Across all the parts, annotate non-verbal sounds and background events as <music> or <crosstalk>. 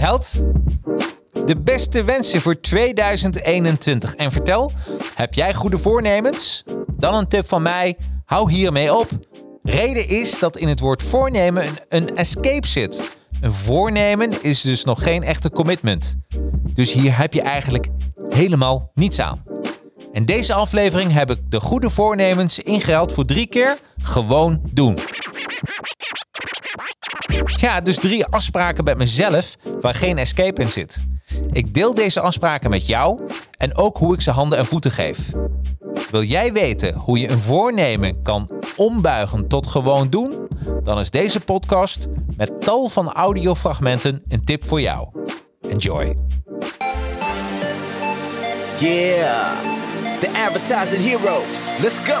Held. De beste wensen voor 2021. En vertel, heb jij goede voornemens? Dan een tip van mij, hou hiermee op. Reden is dat in het woord voornemen een, een escape zit. Een voornemen is dus nog geen echte commitment. Dus hier heb je eigenlijk helemaal niets aan. In deze aflevering heb ik de goede voornemens ingehaald voor drie keer gewoon doen. Ja, dus drie afspraken met mezelf waar geen escape in zit. Ik deel deze afspraken met jou en ook hoe ik ze handen en voeten geef. Wil jij weten hoe je een voornemen kan ombuigen tot gewoon doen? Dan is deze podcast met tal van audiofragmenten een tip voor jou. Enjoy. Yeah, the advertising heroes. Let's go.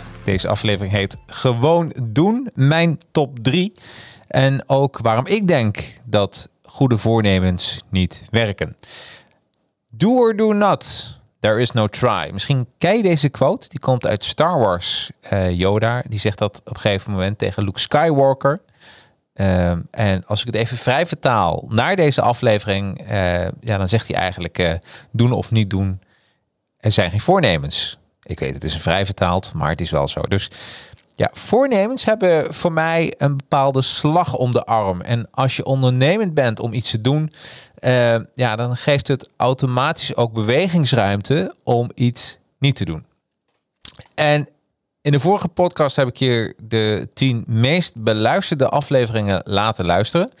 Deze aflevering heet Gewoon doen, mijn top 3. En ook waarom ik denk dat goede voornemens niet werken. Do or do not. There is no try. Misschien ken je deze quote. Die komt uit Star Wars. Uh, Yoda, die zegt dat op een gegeven moment tegen Luke Skywalker. Uh, en als ik het even vrij vertaal naar deze aflevering, uh, ja, dan zegt hij eigenlijk doen of niet doen. Er zijn geen voornemens. Ik weet, het is een vrij vertaald, maar het is wel zo. Dus ja, voornemens hebben voor mij een bepaalde slag om de arm. En als je ondernemend bent om iets te doen, uh, ja, dan geeft het automatisch ook bewegingsruimte om iets niet te doen. En in de vorige podcast heb ik hier de tien meest beluisterde afleveringen laten luisteren.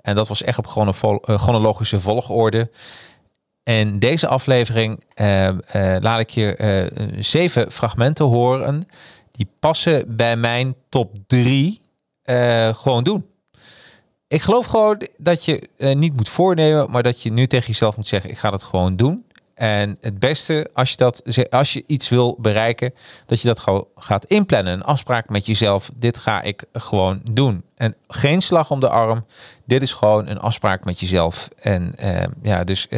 En dat was echt op chronologische volgorde. En deze aflevering uh, uh, laat ik je uh, zeven fragmenten horen. Die passen bij mijn top drie gewoon doen. Ik geloof gewoon dat je niet moet voornemen, maar dat je nu tegen jezelf moet zeggen: ik ga het gewoon doen. En het beste als je, dat, als je iets wil bereiken, dat je dat gewoon gaat inplannen. Een afspraak met jezelf. Dit ga ik gewoon doen. En geen slag om de arm. Dit is gewoon een afspraak met jezelf. En ja, dus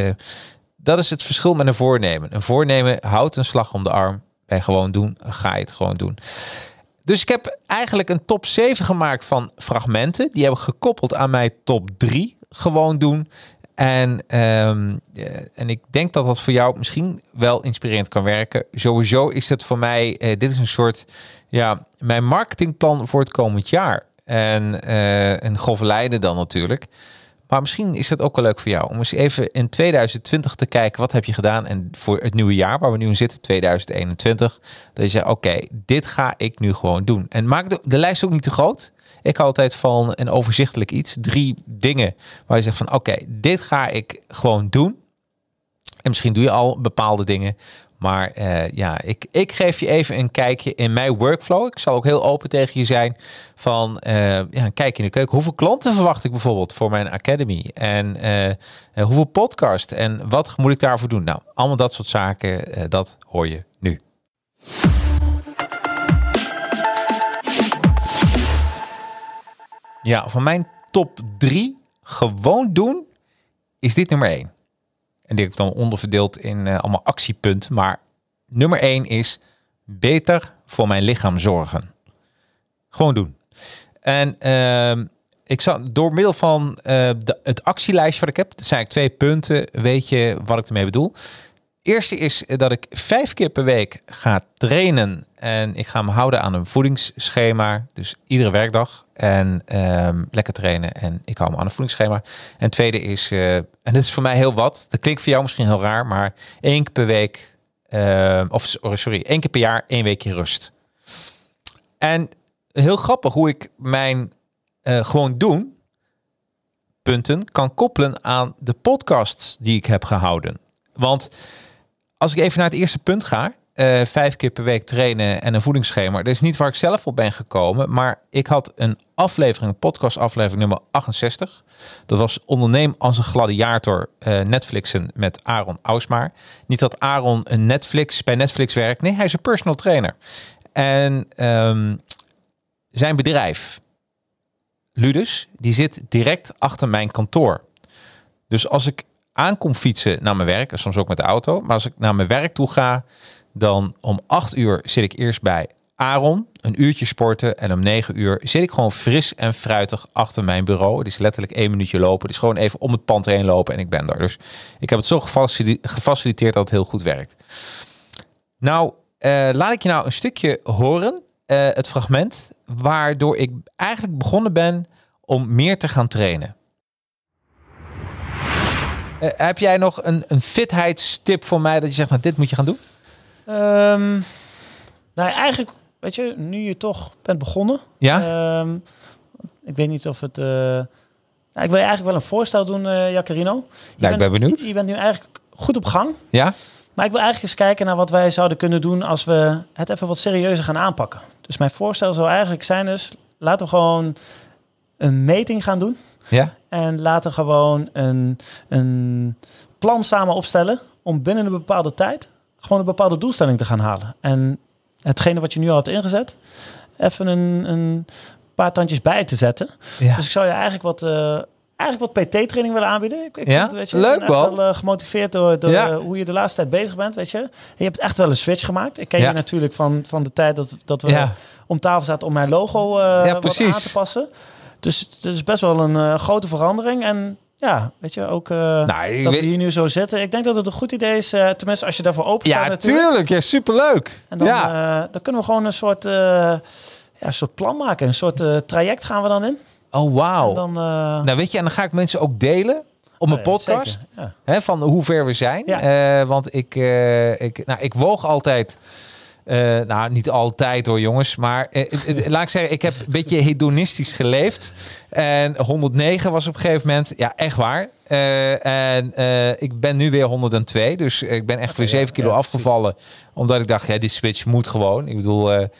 dat is het verschil met een voornemen. Een voornemen houdt een slag om de arm. En gewoon doen, ga je het gewoon doen. Dus ik heb eigenlijk een top 7 gemaakt van fragmenten. Die heb ik gekoppeld aan mijn top 3. Gewoon doen. En, um, en ik denk dat dat voor jou misschien wel inspirerend kan werken. Sowieso is het voor mij, uh, dit is een soort, ja, mijn marketingplan voor het komend jaar. En uh, een grove dan natuurlijk. Maar misschien is dat ook wel leuk voor jou om eens even in 2020 te kijken wat heb je gedaan en voor het nieuwe jaar waar we nu in zitten, 2021, dat je zegt oké, dit ga ik nu gewoon doen. En maak de, lijst ook niet te groot. Ik hou altijd van een overzichtelijk iets, drie dingen waar je zegt van oké, dit ga ik gewoon doen. En misschien doe je al bepaalde dingen, maar uh, ja, ik, ik geef je even een kijkje in mijn workflow. Ik zal ook heel open tegen je zijn van uh, ja, een in de keuken. Hoeveel klanten verwacht ik bijvoorbeeld voor mijn academy? En uh, hoeveel podcast? En wat moet ik daarvoor doen? Nou, allemaal dat soort zaken, dat hoor je nu. Ja, van mijn top drie gewoon doen is dit nummer één. En die heb ik dan onderverdeeld in uh, allemaal actiepunten. Maar nummer één is beter voor mijn lichaam zorgen. Gewoon doen. En uh, ik zat door middel van de, het actielijstje wat ik heb, zijn twee punten, weet je wat ik ermee bedoel. Eerste is dat ik vijf keer per week ga trainen. En ik ga me houden aan een voedingsschema. Dus iedere werkdag. En ehm, lekker trainen. En ik hou me aan een voedingsschema. En tweede is, eh, en dit is voor mij heel wat. Dat klinkt voor jou misschien heel raar. Maar één keer per week. ehm, of sorry, één keer per jaar één weekje rust. En heel grappig hoe ik mijn eh, gewoon doen punten kan koppelen aan de podcasts die ik heb gehouden. Want als ik even naar het eerste punt ga, eh, vijf keer per week trainen en een voedingsschema. Dat is niet waar ik zelf op ben gekomen, maar ik had een aflevering, een podcast aflevering nummer 68. Dat was Onderneem als een gladiator eh, Netflixen met Aaron Ausmaar. Niet dat Aaron een Netflix bij Netflix werkt, nee, hij is een personal trainer. En ehm, zijn bedrijf, Ludus, die zit direct achter mijn kantoor. Dus als ik aankom fietsen naar mijn werk, en soms ook met de auto, maar als ik naar mijn werk toe ga, dan om acht uur zit ik eerst bij Aaron, een uurtje sporten en om negen uur zit ik gewoon fris en fruitig achter mijn bureau. Het is letterlijk één minuutje lopen. Het is gewoon even om het pand heen lopen en ik ben er. Dus ik heb het zo gefacili- gefaciliteerd dat het heel goed werkt. Nou, eh, laat ik je nou een stukje horen, eh, het fragment, waardoor ik eigenlijk begonnen ben om meer te gaan trainen. Eh, heb jij nog een, een fitheidstip voor mij dat je zegt, nou, dit moet je gaan doen? Ehm, nou, eigenlijk, weet je, nu je toch bent begonnen. Ja? ehm, ik weet niet of het... eh, nou, ik wil je eigenlijk wel een voorstel doen, eh Jacarino. Ja, ik ben benieuwd. Je bent nu eigenlijk goed op gang. Ja? Maar ik wil eigenlijk eens kijken naar wat wij zouden kunnen doen als we het even wat serieuzer gaan aanpakken. Dus mijn voorstel zou eigenlijk zijn dus, laten we gewoon een meting gaan doen. Ja? En laten we gewoon een, een plan samen opstellen om binnen een bepaalde tijd gewoon een bepaalde doelstelling te gaan halen. En hetgene wat je nu al hebt ingezet, even een, een paar tandjes bij te zetten. Ja. Dus ik zou je eigenlijk wat, eh, eigenlijk wat PT-training willen aanbieden. Ik, ik Ja? vind weet je, Leuk, ben wel eh, gemotiveerd door, door Ja. hoe je de laatste tijd bezig bent, weet je. En je hebt echt wel een switch gemaakt. Ik ken Ja. je natuurlijk van, van de tijd dat, dat we om tafel zaten om mijn logo eh, wat aan te passen. Dus het is best wel een grote verandering. En ja, weet je, ook eh, Nou, dat weet- we hier nu zo zitten. Ik denk dat het een goed idee is, eh, tenminste als je daarvoor open staat Ja, natuurlijk. tuurlijk. Ja, superleuk. En dan, ja. eh, dan kunnen we gewoon een soort, ja, een soort plan maken. Een soort traject gaan we dan in. oh, wauw. En dan, Nou, weet je, en dan ga ik mensen ook delen op mijn ja, podcast. ja. Hè, van hoe ver we zijn. Want ik, ik, nou, ik woog altijd. Eh, nou, niet altijd hoor, jongens. Maar eh, eh, laat ik zeggen, ik heb een beetje hedonistisch geleefd. En 109 was op een gegeven moment, ja, echt waar. En ik ben nu weer 102. Dus ik ben echt weer ja, 7 kilo ja, precies. afgevallen. Omdat ik dacht, ja, die switch moet gewoon. Ik bedoel, en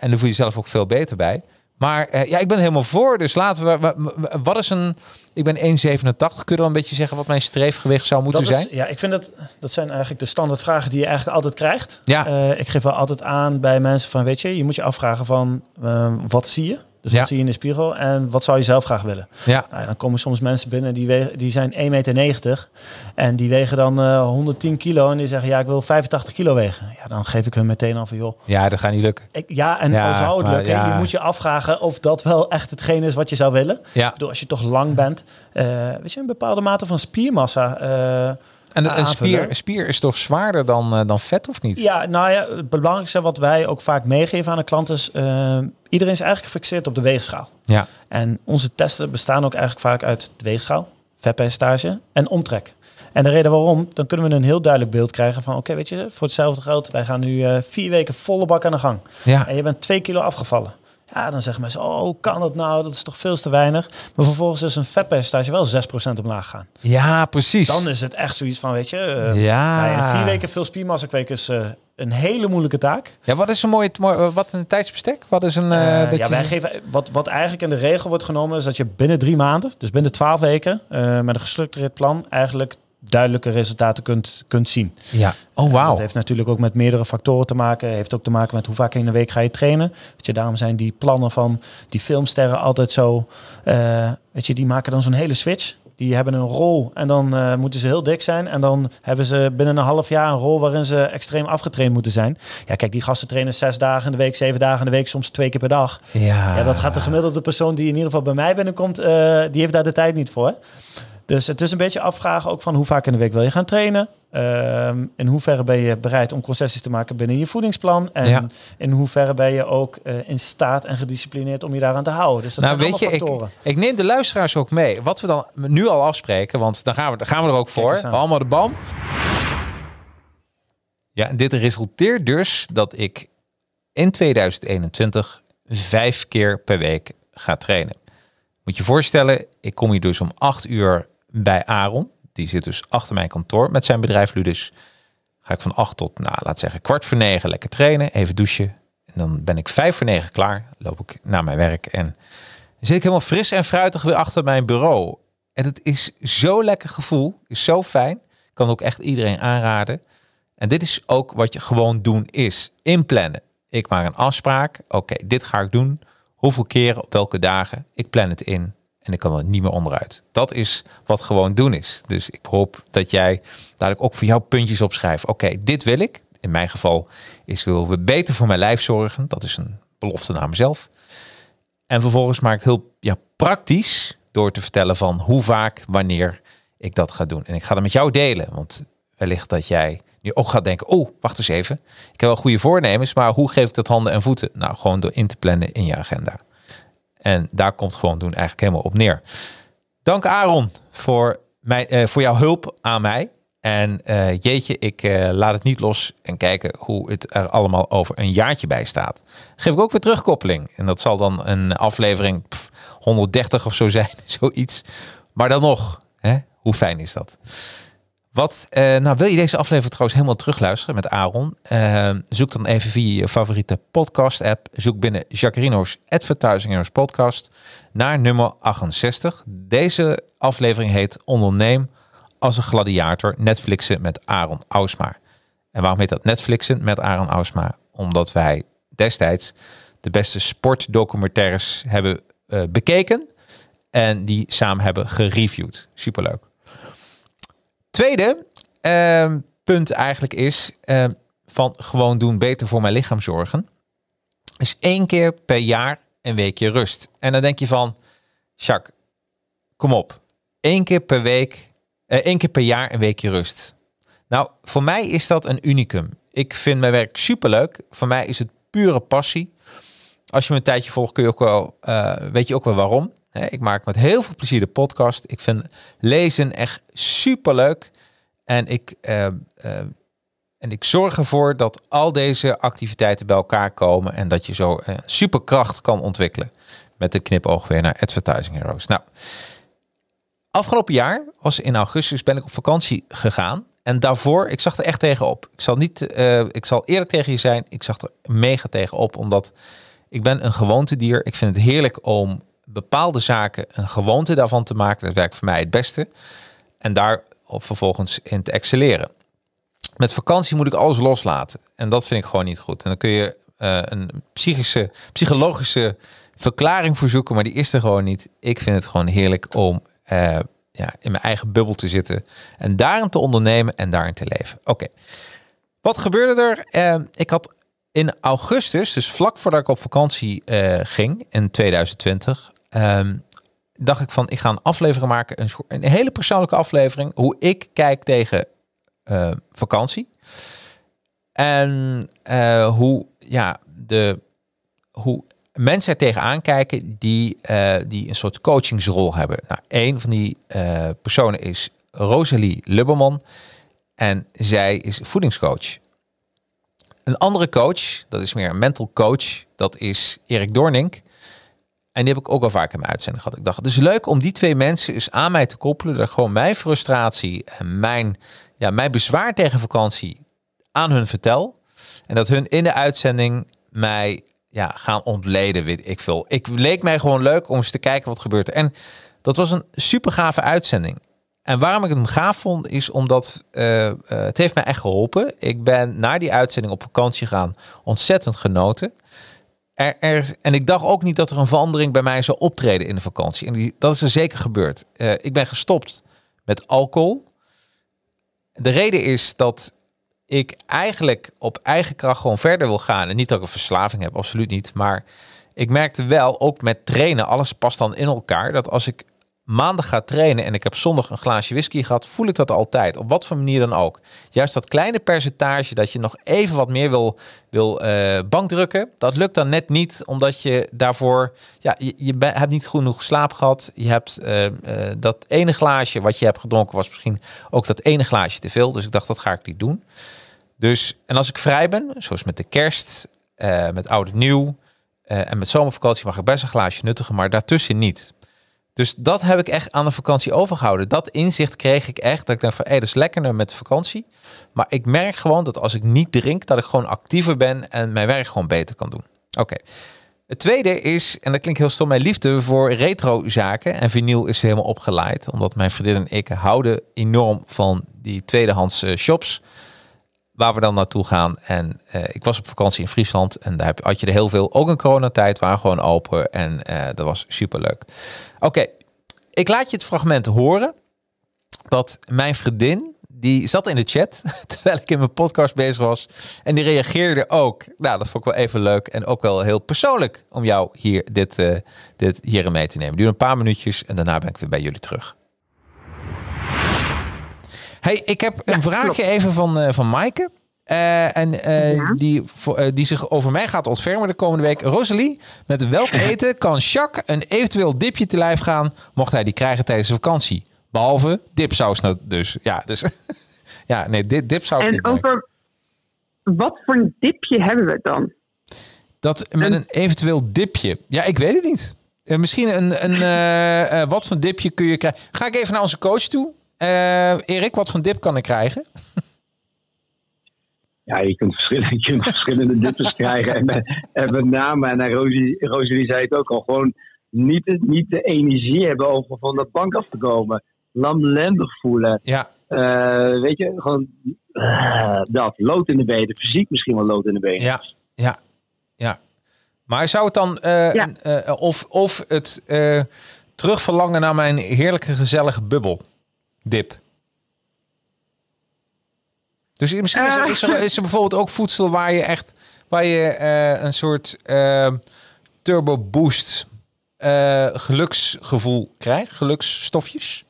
dan voel je jezelf ook veel beter bij. Maar eh, ja, ik ben helemaal voor. Dus laten we. wa- wa- Wat is een. Ik ben 1,87. Kun je dan een beetje zeggen wat mijn streefgewicht zou moeten Dat is, zijn? ja, ik vind dat dat zijn eigenlijk de standaard vragen die je eigenlijk altijd krijgt. Ja. Eh, ik geef wel altijd aan bij mensen van, weet je, je moet je afvragen van, eh, wat zie je? Dus Ja. wat zie je in de spiegel en wat zou je zelf graag willen? Ja. Nou, dan komen soms mensen binnen die, wegen, die zijn 1,90 meter en die wegen dan eh, 110 kilo en die zeggen, ja, ik wil 85 kilo wegen. Ja, dan geef ik hun meteen al van, joh, Ja, dat gaat niet lukken. ik, ja, en Ja, al zou het maar lukken, ja. je moet je afvragen of dat wel echt hetgeen is wat je zou willen. Ja. Ik bedoel, als je toch lang bent, eh, weet je, een bepaalde mate van spiermassa. eh, En een spier, spier is toch zwaarder dan, eh, dan vet, of niet? Ja, nou ja, het belangrijkste wat wij ook vaak meegeven aan de klant is... eh, iedereen is eigenlijk gefixeerd op de weegschaal. Ja. En onze testen bestaan ook eigenlijk vaak uit de weegschaal, vetpercentage en omtrek. En de reden waarom, dan kunnen we een heel duidelijk beeld krijgen van... oké, weet je, voor hetzelfde geld, wij gaan nu eh, vier weken volle bak aan de gang. Ja. En je bent twee kilo afgevallen. Ja, dan zeggen mensen, oh, hoe kan dat nou? Dat is toch veel te weinig. Maar vervolgens is een vetpercentage wel 6% omlaag gaan. Ja, precies. Dan is het echt zoiets van, weet je... eh, ja. nou ja, vier weken veel spiermassa kweken is eh, een hele moeilijke taak. ja, wat is een mooi, mooi eh, wat een tijdsbestek? Wat is een dat ja, je- wij geven, wat, wat eigenlijk in de regel wordt genomen, is dat je binnen drie maanden, dus binnen twaalf weken, met een gestructureerd plan, eigenlijk duidelijke resultaten kunt, kunt zien. Ja. Oh, wauw. Dat heeft natuurlijk ook met meerdere factoren te maken. Heeft ook te maken met hoe vaak in de week ga je trainen. Weet je, daarom zijn die plannen van die filmsterren altijd zo. eh, weet je, die maken dan zo'n hele switch. Die hebben een rol en dan eh, moeten ze heel dik zijn. En dan hebben ze binnen een half jaar een rol waarin ze extreem afgetraind moeten zijn. Ja, kijk, die gasten trainen zes dagen in de week, zeven dagen in de week, soms twee keer per dag. Ja. Ja, dat gaat de gemiddelde persoon die in ieder geval bij mij binnenkomt, eh, die heeft daar de tijd niet voor. Dus het is een beetje afvragen ook van hoe vaak in de week wil je gaan trainen. ehm, in hoeverre ben je bereid om concessies te maken binnen je voedingsplan? En Ja. in hoeverre ben je ook eh, in staat en gedisciplineerd om je daaraan te houden? Dus dat nou, zijn weet je, allemaal ik, factoren. ik neem de luisteraars ook mee. Wat we dan nu al afspreken, want dan gaan we, dan gaan we er ook voor. Allemaal de bam. Ja, en dit resulteert dus dat ik in 2021 vijf keer per week ga trainen. Moet je voorstellen, ik kom hier dus om acht uur bij Aaron. Die zit dus achter mijn kantoor met zijn bedrijf Ludus. Ga ik van acht tot, nou, laat zeggen, kwart voor negen lekker trainen. Even douchen. En dan ben ik vijf voor negen klaar. Loop ik naar mijn werk en zit ik helemaal fris en fruitig weer achter mijn bureau. En het is zo lekker gevoel. Is zo fijn. Kan ook echt iedereen aanraden. En dit is ook wat je gewoon doen is. Inplannen. Ik maak een afspraak. Oké, dit ga ik doen. Hoeveel keren, op welke dagen. Ik plan het in. En ik kan er niet meer onderuit. Dat is wat gewoon doen is. Dus ik hoop dat jij dadelijk ook voor jou puntjes opschrijft. Oké, dit wil ik. In mijn geval is wil we beter voor mijn lijf zorgen. Dat is een belofte naar mezelf. En vervolgens maak ik heel ja, praktisch door te vertellen van hoe vaak, wanneer ik dat ga doen. En ik ga dat met jou delen. Want wellicht dat jij nu ook gaat denken, oh, wacht eens even. Ik heb wel goede voornemens, maar hoe geef ik dat handen en voeten? Nou, gewoon door in te plannen in je agenda. En daar komt gewoon doen eigenlijk helemaal op neer. Dank Aaron voor, mijn, eh, voor jouw hulp aan mij. En eh, jeetje, ik eh, laat het niet los en kijken hoe het er allemaal over een jaartje bij staat. Geef ik ook weer terugkoppeling. En dat zal dan een aflevering pff, 130 of zo zijn, <laughs> zoiets. Maar dan nog, hè? hoe fijn is dat? Wat, eh, nou wil je deze aflevering trouwens helemaal terugluisteren met Aaron? Eh, zoek dan even via je favoriete podcast app. Zoek binnen Jacarino's Advertising podcast naar nummer 68. Deze aflevering heet Onderneem als een gladiator Netflixen met Aaron Ausma. En waarom heet dat Netflixen met Aaron Ausma? Omdat wij destijds de beste sportdocumentaires hebben eh, bekeken en die samen hebben gereviewd. Superleuk. Tweede ehm, punt eigenlijk is ehm, van gewoon doen beter voor mijn lichaam zorgen. Is één keer per jaar een weekje rust. En dan denk je van, Jacques, kom op. Eén keer per week, eh, één keer per jaar een weekje rust. Nou, voor mij is dat een unicum. Ik vind mijn werk superleuk. Voor mij is het pure passie. Als je me een tijdje volgt, kun je ook wel, eh, weet je ook wel waarom. Ik maak met heel veel plezier de podcast. Ik vind lezen echt superleuk. En ik, eh, eh, en ik zorg ervoor dat al deze activiteiten bij elkaar komen. En dat je zo een superkracht kan ontwikkelen. Met de knipoog weer naar Advertising Heroes. Nou, afgelopen jaar was in augustus ben ik op vakantie gegaan. En daarvoor, ik zag er echt tegenop. Ik zal niet, eh, ik zal eerlijk tegen je zijn. Ik zag er mega tegenop, omdat ik ben een gewoontedier. Ik vind het heerlijk om bepaalde zaken een gewoonte daarvan te maken. Dat werkt voor mij het beste. En daar op vervolgens in te excelleren. Met vakantie moet ik alles loslaten. En dat vind ik gewoon niet goed. En dan kun je eh, een psychische, psychologische verklaring voor zoeken, maar die is er gewoon niet. Ik vind het gewoon heerlijk om eh, ja, in mijn eigen bubbel te zitten en daarin te ondernemen en daarin te leven. Oké. Wat gebeurde er? Eh, ik had in augustus, dus vlak voordat ik op vakantie ging in 2020, ehm, dacht ik van ik ga een aflevering maken, een, een hele persoonlijke aflevering, hoe ik kijk tegen eh, vakantie. En eh, hoe, ja, de, hoe mensen er tegenaan kijken die, eh, die een soort coachingsrol hebben. Nou, een van die personen is Rosalie Lubberman. En zij is voedingscoach. Een andere coach, dat is meer een mental coach, dat is Erik Doornink. En die heb ik ook al vaak in mijn uitzending gehad. Ik dacht, het leuk om die twee mensen eens aan mij te koppelen. Dat gewoon mijn frustratie en mijn, ja, mijn bezwaar tegen vakantie aan hun vertel. En dat hun in de uitzending mij ja, gaan ontleden, weet ik veel. Ik leek mij gewoon leuk om eens te kijken wat gebeurt. En dat was een super gave uitzending. En waarom ik hem gaaf vond, is omdat eh, eh, het heeft mij echt geholpen. Ik ben na die uitzending op vakantie gegaan, ontzettend genoten. En ik dacht ook niet dat er een verandering bij mij zou optreden in de vakantie. En dat is er zeker gebeurd. Eh, ik ben gestopt met alcohol. De reden is dat ik eigenlijk op eigen kracht gewoon verder wil gaan. En niet dat ik een verslaving heb, absoluut niet. Maar ik merkte wel, ook met trainen, alles past dan in elkaar. Dat als ik maandag ga trainen en ik heb zondag een glaasje whisky gehad, voel ik dat altijd. Op wat voor manier dan ook. Juist dat kleine percentage dat je nog even wat meer wil, wil eh, bankdrukken, dat lukt dan net niet, omdat je daarvoor, ja, je, hebt niet genoeg slaap gehad. Je hebt eh, eh, dat ene glaasje wat je hebt gedronken, was misschien ook dat ene glaasje te veel. Dus ik dacht, dat ga ik niet doen. Dus, en als ik vrij ben, zoals met de kerst, met oud en nieuw en met zomervakantie mag ik best een glaasje nuttigen, maar daartussen niet. Dus dat heb ik echt aan de vakantie overgehouden. Dat inzicht kreeg ik echt. Dat ik dacht van, hé, dat is lekkerder met de vakantie. Maar ik merk gewoon dat als ik niet drink, dat ik gewoon actiever ben en mijn werk gewoon beter kan doen. Oké. Het tweede is, en dat klinkt heel stom, mijn liefde voor retro zaken. En vinyl is helemaal opgeleid. Omdat mijn vriendin en ik houden enorm van die tweedehands eh, shops. Waar we dan naartoe gaan. En eh, ik was op vakantie in Friesland. En daar had je er heel veel. Ook in coronatijd waren gewoon open. En eh, dat was super leuk. Oké, ik laat je het fragment horen. Dat mijn vriendin, die zat in de chat. <laughs> Terwijl ik in mijn podcast bezig was. En die reageerde ook. Nou, dat vond ik wel even leuk. En ook wel heel persoonlijk om jou hier dit, eh dit hierin mee te nemen. Duur een paar minuutjes. En daarna ben ik weer bij jullie terug. Hey, ik heb een vraagje even van, eh van Maaike. Eh, en eh, Ja. die, die zich over mij gaat ontfermen de komende week. Rosalie, met welk eten kan Jacques een eventueel dipje te lijf gaan, mocht hij die krijgen tijdens de vakantie? Behalve dipsaus nou dus. Ja, dus <laughs> ja, nee, di- dipsaus. En over wat voor een dipje hebben we dan? Dat met een- een eventueel dipje. Ja, ik weet het niet. Misschien een, een wat voor dipje kun je krijgen? Ga ik even naar onze coach toe. Eh Erik, wat voor dip kan ik krijgen? <laughs> Ja, je kunt verschillende, je kunt verschillende dippers <laughs> krijgen. En, met- en met name, en Rosie, Rosalie zei het ook al, gewoon niet, de- niet de energie hebben om van dat bank af te komen. Lamlendig voelen. Ja, Eh, weet je, gewoon eh, dat. Lood in de benen. Fysiek misschien wel lood in de benen. ja, ja, ja. Maar zou het dan, eh, Ja. eh, of, of het eh, terugverlangen naar mijn heerlijke gezellige bubbel dip? Dus misschien is er, is, er, is er bijvoorbeeld ook voedsel waar je echt, waar je eh, een soort eh, turbo boost eh, geluksgevoel krijgt, geluksstofjes.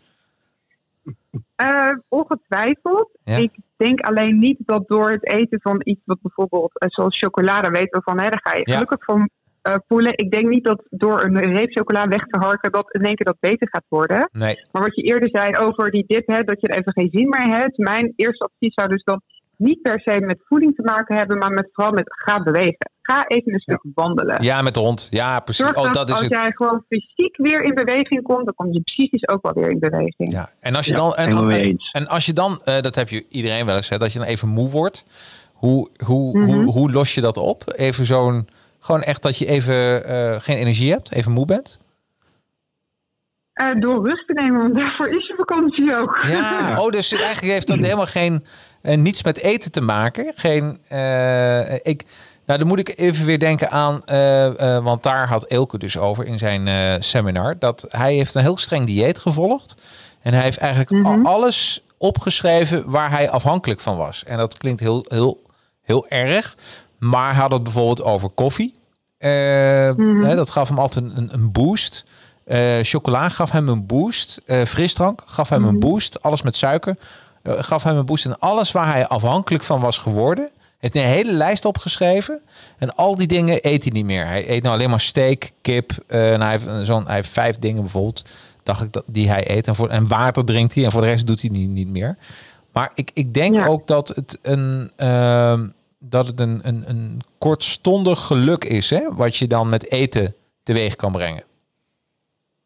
Eh, ongetwijfeld. Ja. Ik denk alleen niet dat door het eten van iets wat bijvoorbeeld, zoals chocolade, weten we van, hè, daar ga je Ja. gelukkig van eh, voelen. Ik denk niet dat door een reep chocola weg te harken, dat in één keer dat beter gaat worden. Nee, Maar wat je eerder zei over die dip, hè, dat je er even geen zin meer hebt. Mijn eerste advies zou dus dan niet per se met voeding te maken hebben, maar met, vooral met ga bewegen. Ga even een stuk wandelen. ja, met de hond. Ja, precies. Zorg Oh, dat, is als het. jij gewoon fysiek weer in beweging komt, dan kom je psychisch ook wel weer in beweging. Ja, en als je Ja, dan en als je dan, eh, dat heb je iedereen wel eens, hè, dat je dan even moe wordt. Hoe, hoe, Mhm. hoe, hoe los je dat op? Even zo'n, gewoon echt dat je even eh, geen energie hebt, even moe bent. Eh, door rust te nemen, want daarvoor is je vakantie ook. Ja. <laughs> Oh, dus eigenlijk heeft dat helemaal geen eh, niets met eten te maken. Geen, ik, nou, dan moet ik even weer denken aan, want daar had Elke dus over in zijn seminar, dat hij heeft een heel streng dieet gevolgd. En hij heeft eigenlijk Mhm. al alles opgeschreven waar hij afhankelijk van was. En dat klinkt heel, heel, heel erg. Maar had het bijvoorbeeld over koffie. Eh, Mhm. hè, dat gaf hem altijd een, een boost. Eh, chocola gaf hem een boost. Eh, frisdrank gaf hem een boost. Alles met suiker gaf hem een boost. En alles waar hij afhankelijk van was geworden, heeft een hele lijst opgeschreven. En al die dingen eet hij niet meer. Hij eet nou alleen maar steak, kip. en hij, heeft zo'n, hij heeft vijf dingen bijvoorbeeld, dacht ik, dat, die hij eet. En, voor, en water drinkt hij. En voor de rest doet hij niet, niet meer. Maar ik, ik denk Ja. ook dat het een... dat het een, een, een kortstondig geluk is, hè? wat je dan met eten teweeg kan brengen.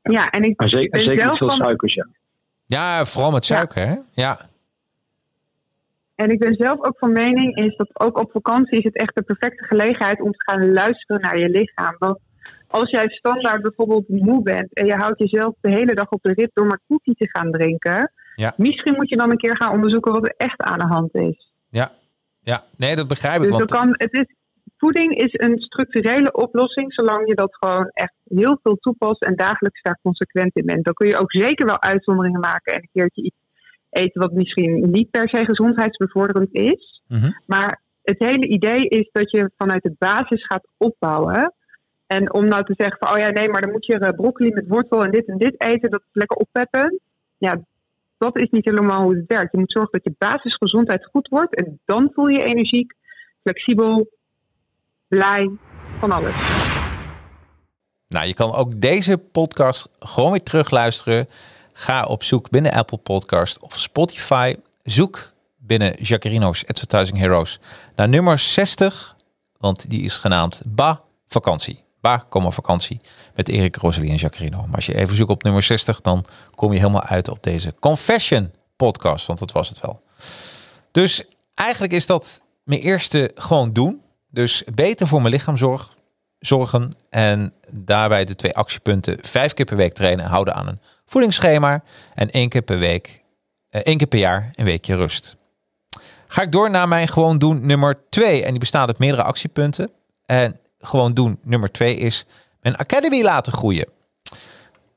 Ja, en ik Maar zeker, ben zeker zelf niet veel van- suikers, ja. Ja, vooral met Ja. suiker, hè? Ja, En ik ben zelf ook van mening, is dat ook op vakantie is het echt de perfecte gelegenheid om te gaan luisteren naar je lichaam. Want als jij standaard bijvoorbeeld moe bent en je houdt jezelf de hele dag op de rit door maar koffie te gaan drinken, Ja. misschien moet je dan een keer gaan onderzoeken wat er echt aan de hand is. ja, ja. Nee, dat begrijp ik. Dus Want, dat kan, het is, voeding is een structurele oplossing, zolang je dat gewoon echt heel veel toepast en dagelijks daar consequent in bent. Dan kun je ook zeker wel uitzonderingen maken en een keertje iets eten wat misschien niet per se gezondheidsbevorderend is. Mhm. Maar het hele idee is dat je vanuit de basis gaat opbouwen. En om nou te zeggen van, oh ja, nee, maar dan moet je eh, broccoli met wortel en dit en dit eten, dat is lekker oppeppen. Ja, dat is niet helemaal hoe het werkt. Je moet zorgen dat je basisgezondheid goed wordt en dan voel je energiek, flexibel, blij, van alles. Nou, je kan ook deze podcast gewoon weer terugluisteren. Ga op zoek binnen Apple Podcast of Spotify. Zoek binnen Jacarino's Advertising Heroes naar nummer 60, want die is genaamd Ba Vakantie. Ba, komma vakantie met Erik, Rosalie en Jacarino. Maar als je even zoekt op nummer 60, dan kom je helemaal uit op deze Confession podcast, want dat was het wel. Dus eigenlijk is dat mijn eerste gewoon doen. Dus beter voor mijn lichaam zorg, zorgen en daarbij de twee actiepunten vijf keer per week trainen, houden aan een voedingsschema en één keer per week, eh, één keer per jaar een weekje rust. Ga ik door naar mijn gewoon doen nummer twee en die bestaat uit meerdere actiepunten. En gewoon doen nummer twee is mijn academy laten groeien.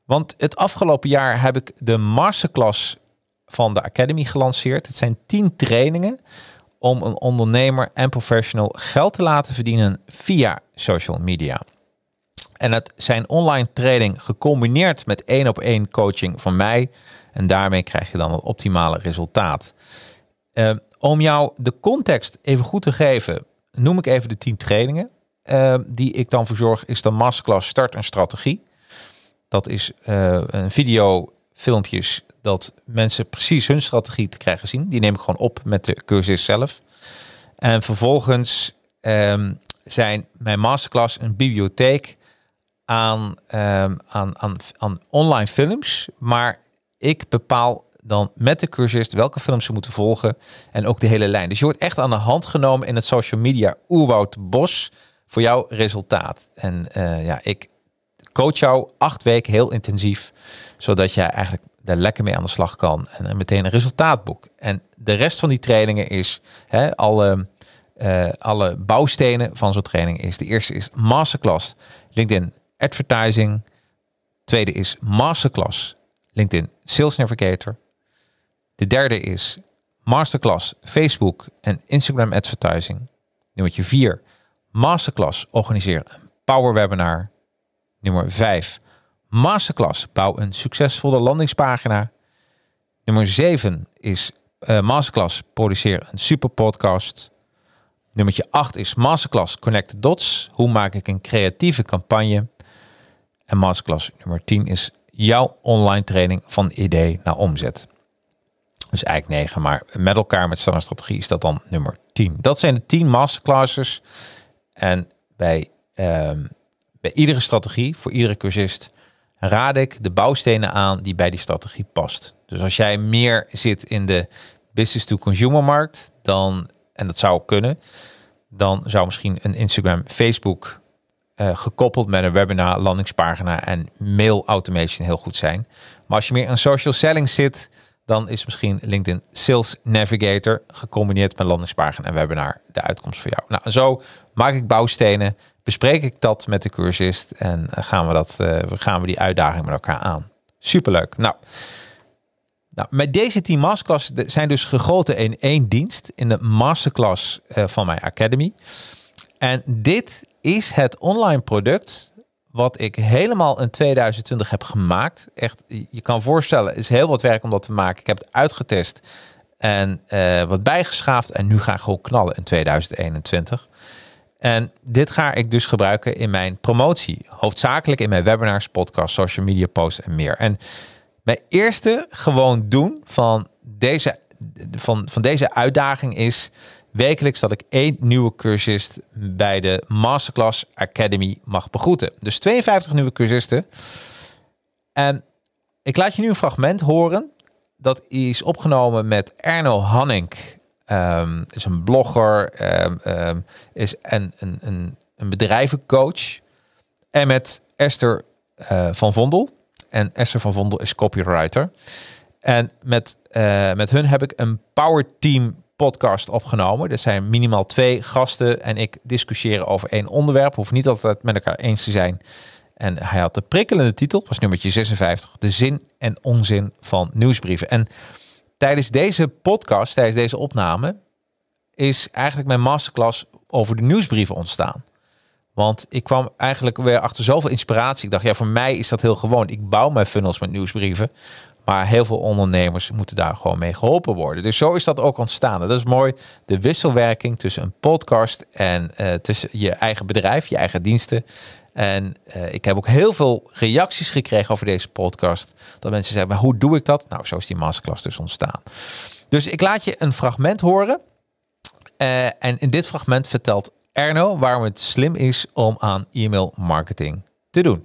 Want het afgelopen jaar heb ik de masterclass van de academy gelanceerd. Het zijn tien trainingen om een ondernemer en professional geld te laten verdienen via social media. En het zijn online training gecombineerd met één op één coaching van mij. En daarmee krijg je dan het optimale resultaat. Uh, om jou de context even goed te geven, noem ik even de 10 trainingen. Uh, die ik dan verzorg, is de masterclass Start een Strategie. Dat is uh, een video, filmpjes dat mensen precies hun strategie te krijgen zien. Die neem ik gewoon op met de cursus zelf. En vervolgens um, zijn mijn masterclass een bibliotheek aan, um, aan, aan, aan online films. Maar ik bepaal dan met de cursist welke films ze moeten volgen en ook de hele lijn. Dus je wordt echt aan de hand genomen in het social media oerwoud bos voor jouw resultaat. En uh, ja, ik coach jou acht weken heel intensief, zodat jij eigenlijk daar lekker mee aan de slag kan en meteen een resultaat boek. En de rest van die trainingen is hè, alle, uh, alle bouwstenen van zo'n training is. De eerste is masterclass LinkedIn advertising. Tweede is masterclass LinkedIn Sales Navigator. De derde is masterclass Facebook en Instagram advertising. Nummer 4, masterclass organiseer een power webinar. Nummer 5, masterclass bouw een succesvolle landingspagina. Nummer 7 is uh, masterclass produceer een super podcast. Nummer 8 is masterclass connect the dots. Hoe maak ik een creatieve campagne? En masterclass nummer 10 is jouw online training van idee naar omzet. Dus eigenlijk 9, maar met elkaar met strategie is dat dan nummer 10. Dat zijn de 10 masterclasses. En bij, um, bij iedere strategie, voor iedere cursist, raad ik de bouwstenen aan die bij die strategie past. Dus als jij meer zit in de business-to-consumer markt, dan, en dat zou kunnen, dan zou misschien een Instagram, Facebook uh, gekoppeld met een webinar, landingspagina en mail automation heel goed zijn. Maar als je meer aan social selling zit, dan is misschien LinkedIn Sales Navigator gecombineerd met landingspagina en webinar de uitkomst voor jou. Nou, zo maak ik bouwstenen, bespreek ik dat met de cursist en eh, gaan we, dat, uh, gaan we die uitdaging met elkaar aan. Superleuk. Nou, nou, met deze 10 masterclass zijn dus gegoten in één dienst in de masterclass uh, van mijn academy. En dit is het online product wat ik helemaal in 2020 heb gemaakt. Echt, je kan voorstellen, is heel wat werk om dat te maken. Ik heb het uitgetest en wat bijgeschaafd. En nu ga ik gewoon knallen in 2021. En dit ga ik dus gebruiken in mijn promotie. Hoofdzakelijk in mijn webinars, podcasts, social media posts en meer. En mijn eerste gewoon doen van deze, van, van deze uitdaging is wekelijks dat ik één nieuwe cursist bij de Masterclass Academy mag begroeten. Dus 52 nieuwe cursisten. En ik laat je nu een fragment horen. Dat is opgenomen met Erno Hanning. Um, is een blogger, um, um, is een, een, een, een bedrijvencoach. En met Esther uh, van Vondel. En Esther van Vondel is copywriter. En met, uh, met hun heb ik een power team podcast opgenomen. Er zijn minimaal twee gasten en ik discussiëren over één onderwerp. Hoef niet altijd met elkaar eens te zijn. En hij had de prikkelende titel, was nummertje 56, de zin en onzin van nieuwsbrieven. En tijdens deze podcast, tijdens deze opname, is eigenlijk mijn masterclass over de nieuwsbrieven ontstaan. Want ik kwam eigenlijk weer achter zoveel inspiratie. Ik dacht, ja, voor mij is dat heel gewoon. Ik bouw mijn funnels met nieuwsbrieven. Maar heel veel ondernemers moeten daar gewoon mee geholpen worden. Dus zo is dat ook ontstaan. Dat is mooi. De wisselwerking tussen een podcast en eh, tussen je eigen bedrijf, je eigen diensten. En eh, ik heb ook heel veel reacties gekregen over deze podcast. Dat mensen zeggen, maar hoe doe ik dat? Nou, zo is die masterclass dus ontstaan. Dus ik laat je een fragment horen. Eh, en in dit fragment vertelt Erno waarom het slim is om aan e-mail marketing te doen.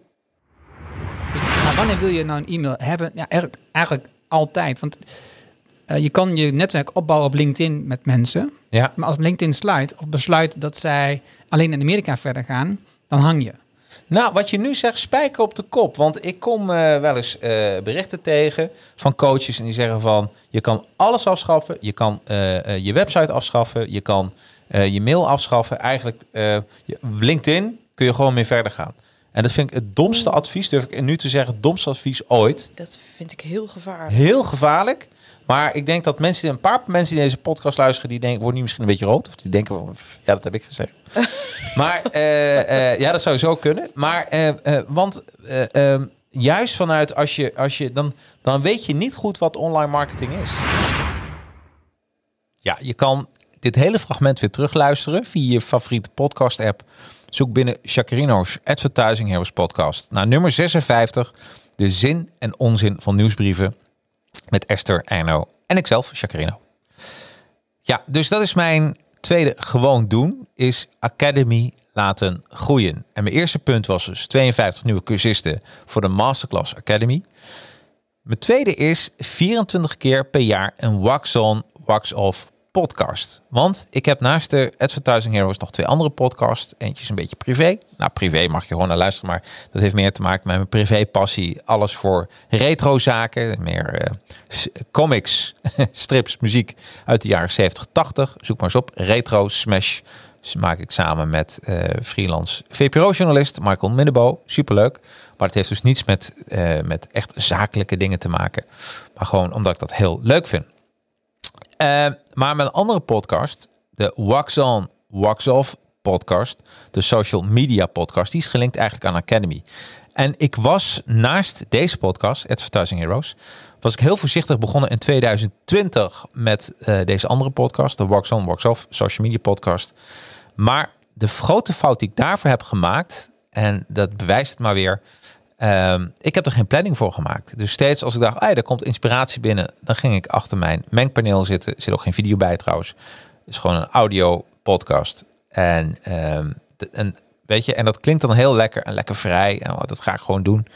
Maar wanneer wil je nou een e-mail hebben? Ja, eigenlijk, eigenlijk altijd. Want eh, je kan je netwerk opbouwen op LinkedIn met mensen. Ja, Maar als LinkedIn sluit of besluit dat zij alleen in Amerika verder gaan, dan hang je. Nou, wat je nu zegt, spijker op de kop. Want ik kom eh, wel eens eh, berichten tegen van coaches en die zeggen van... je kan alles afschaffen, je kan eh, je website afschaffen, je kan je mail afschaffen. Eigenlijk, LinkedIn kun je gewoon mee verder gaan. En dat vind ik het domste advies, durf ik nu te zeggen, het domste advies ooit. Dat vind ik heel gevaarlijk. Heel gevaarlijk. Maar ik denk dat mensen, een paar mensen die deze podcast luisteren, die denken, worden nu misschien een beetje rood. Of die denken, ja, dat heb ik gezegd. <laughs> maar eh, eh, ja, dat zou zo kunnen. Maar, eh, want eh, ehm, juist vanuit als je, als je dan, dan weet je niet goed wat online marketing is. Ja, je kan dit hele fragment weer terugluisteren via je favoriete podcast app. Zoek binnen Chacarino's Advertising Heroes podcast. Naar nummer 56, de zin en onzin van nieuwsbrieven met Esther, Erno en ikzelf, Chacarino. Ja, dus dat is mijn tweede gewoon doen, is Academy laten groeien. En mijn eerste punt was dus 52 nieuwe cursisten voor de Masterclass Academy. Mijn tweede is 24 keer per jaar een wax on, wax off podcast. Want ik heb naast de Advertising Heroes nog twee andere podcasts. Eentje is een beetje privé. Nou, privé mag je gewoon naar luisteren, maar dat heeft meer te maken met mijn privé passie. Alles voor retro zaken, meer eh, comics, <laughs> strips, muziek uit de jaren 70, 80. Zoek maar eens op. Retro Smash maak ik samen met eh, freelance VPRO-journalist Michael Minnebo. Superleuk. Maar het heeft dus niets met, eh, met echt zakelijke dingen te maken. Maar gewoon omdat ik dat heel leuk vind. Eh, maar mijn andere podcast, de Wax On, Wax Off podcast, de social media podcast, die is gelinkt eigenlijk aan Academy. En ik was naast deze podcast, Advertising Heroes, was ik heel voorzichtig begonnen in 2020 met eh, deze andere podcast, de Wax On, Wax Off social media podcast. Maar de grote fout die ik daarvoor heb gemaakt, en dat bewijst het maar weer, Ehm, ik heb er geen planning voor gemaakt. Dus steeds als ik dacht, ah, er komt inspiratie binnen, dan ging ik achter mijn mengpaneel zitten. Er zit ook geen video bij trouwens. Het is gewoon een audio podcast. En, ehm, en weet je, en dat klinkt dan heel lekker en lekker vrij. En wat dat ga ik gewoon doen.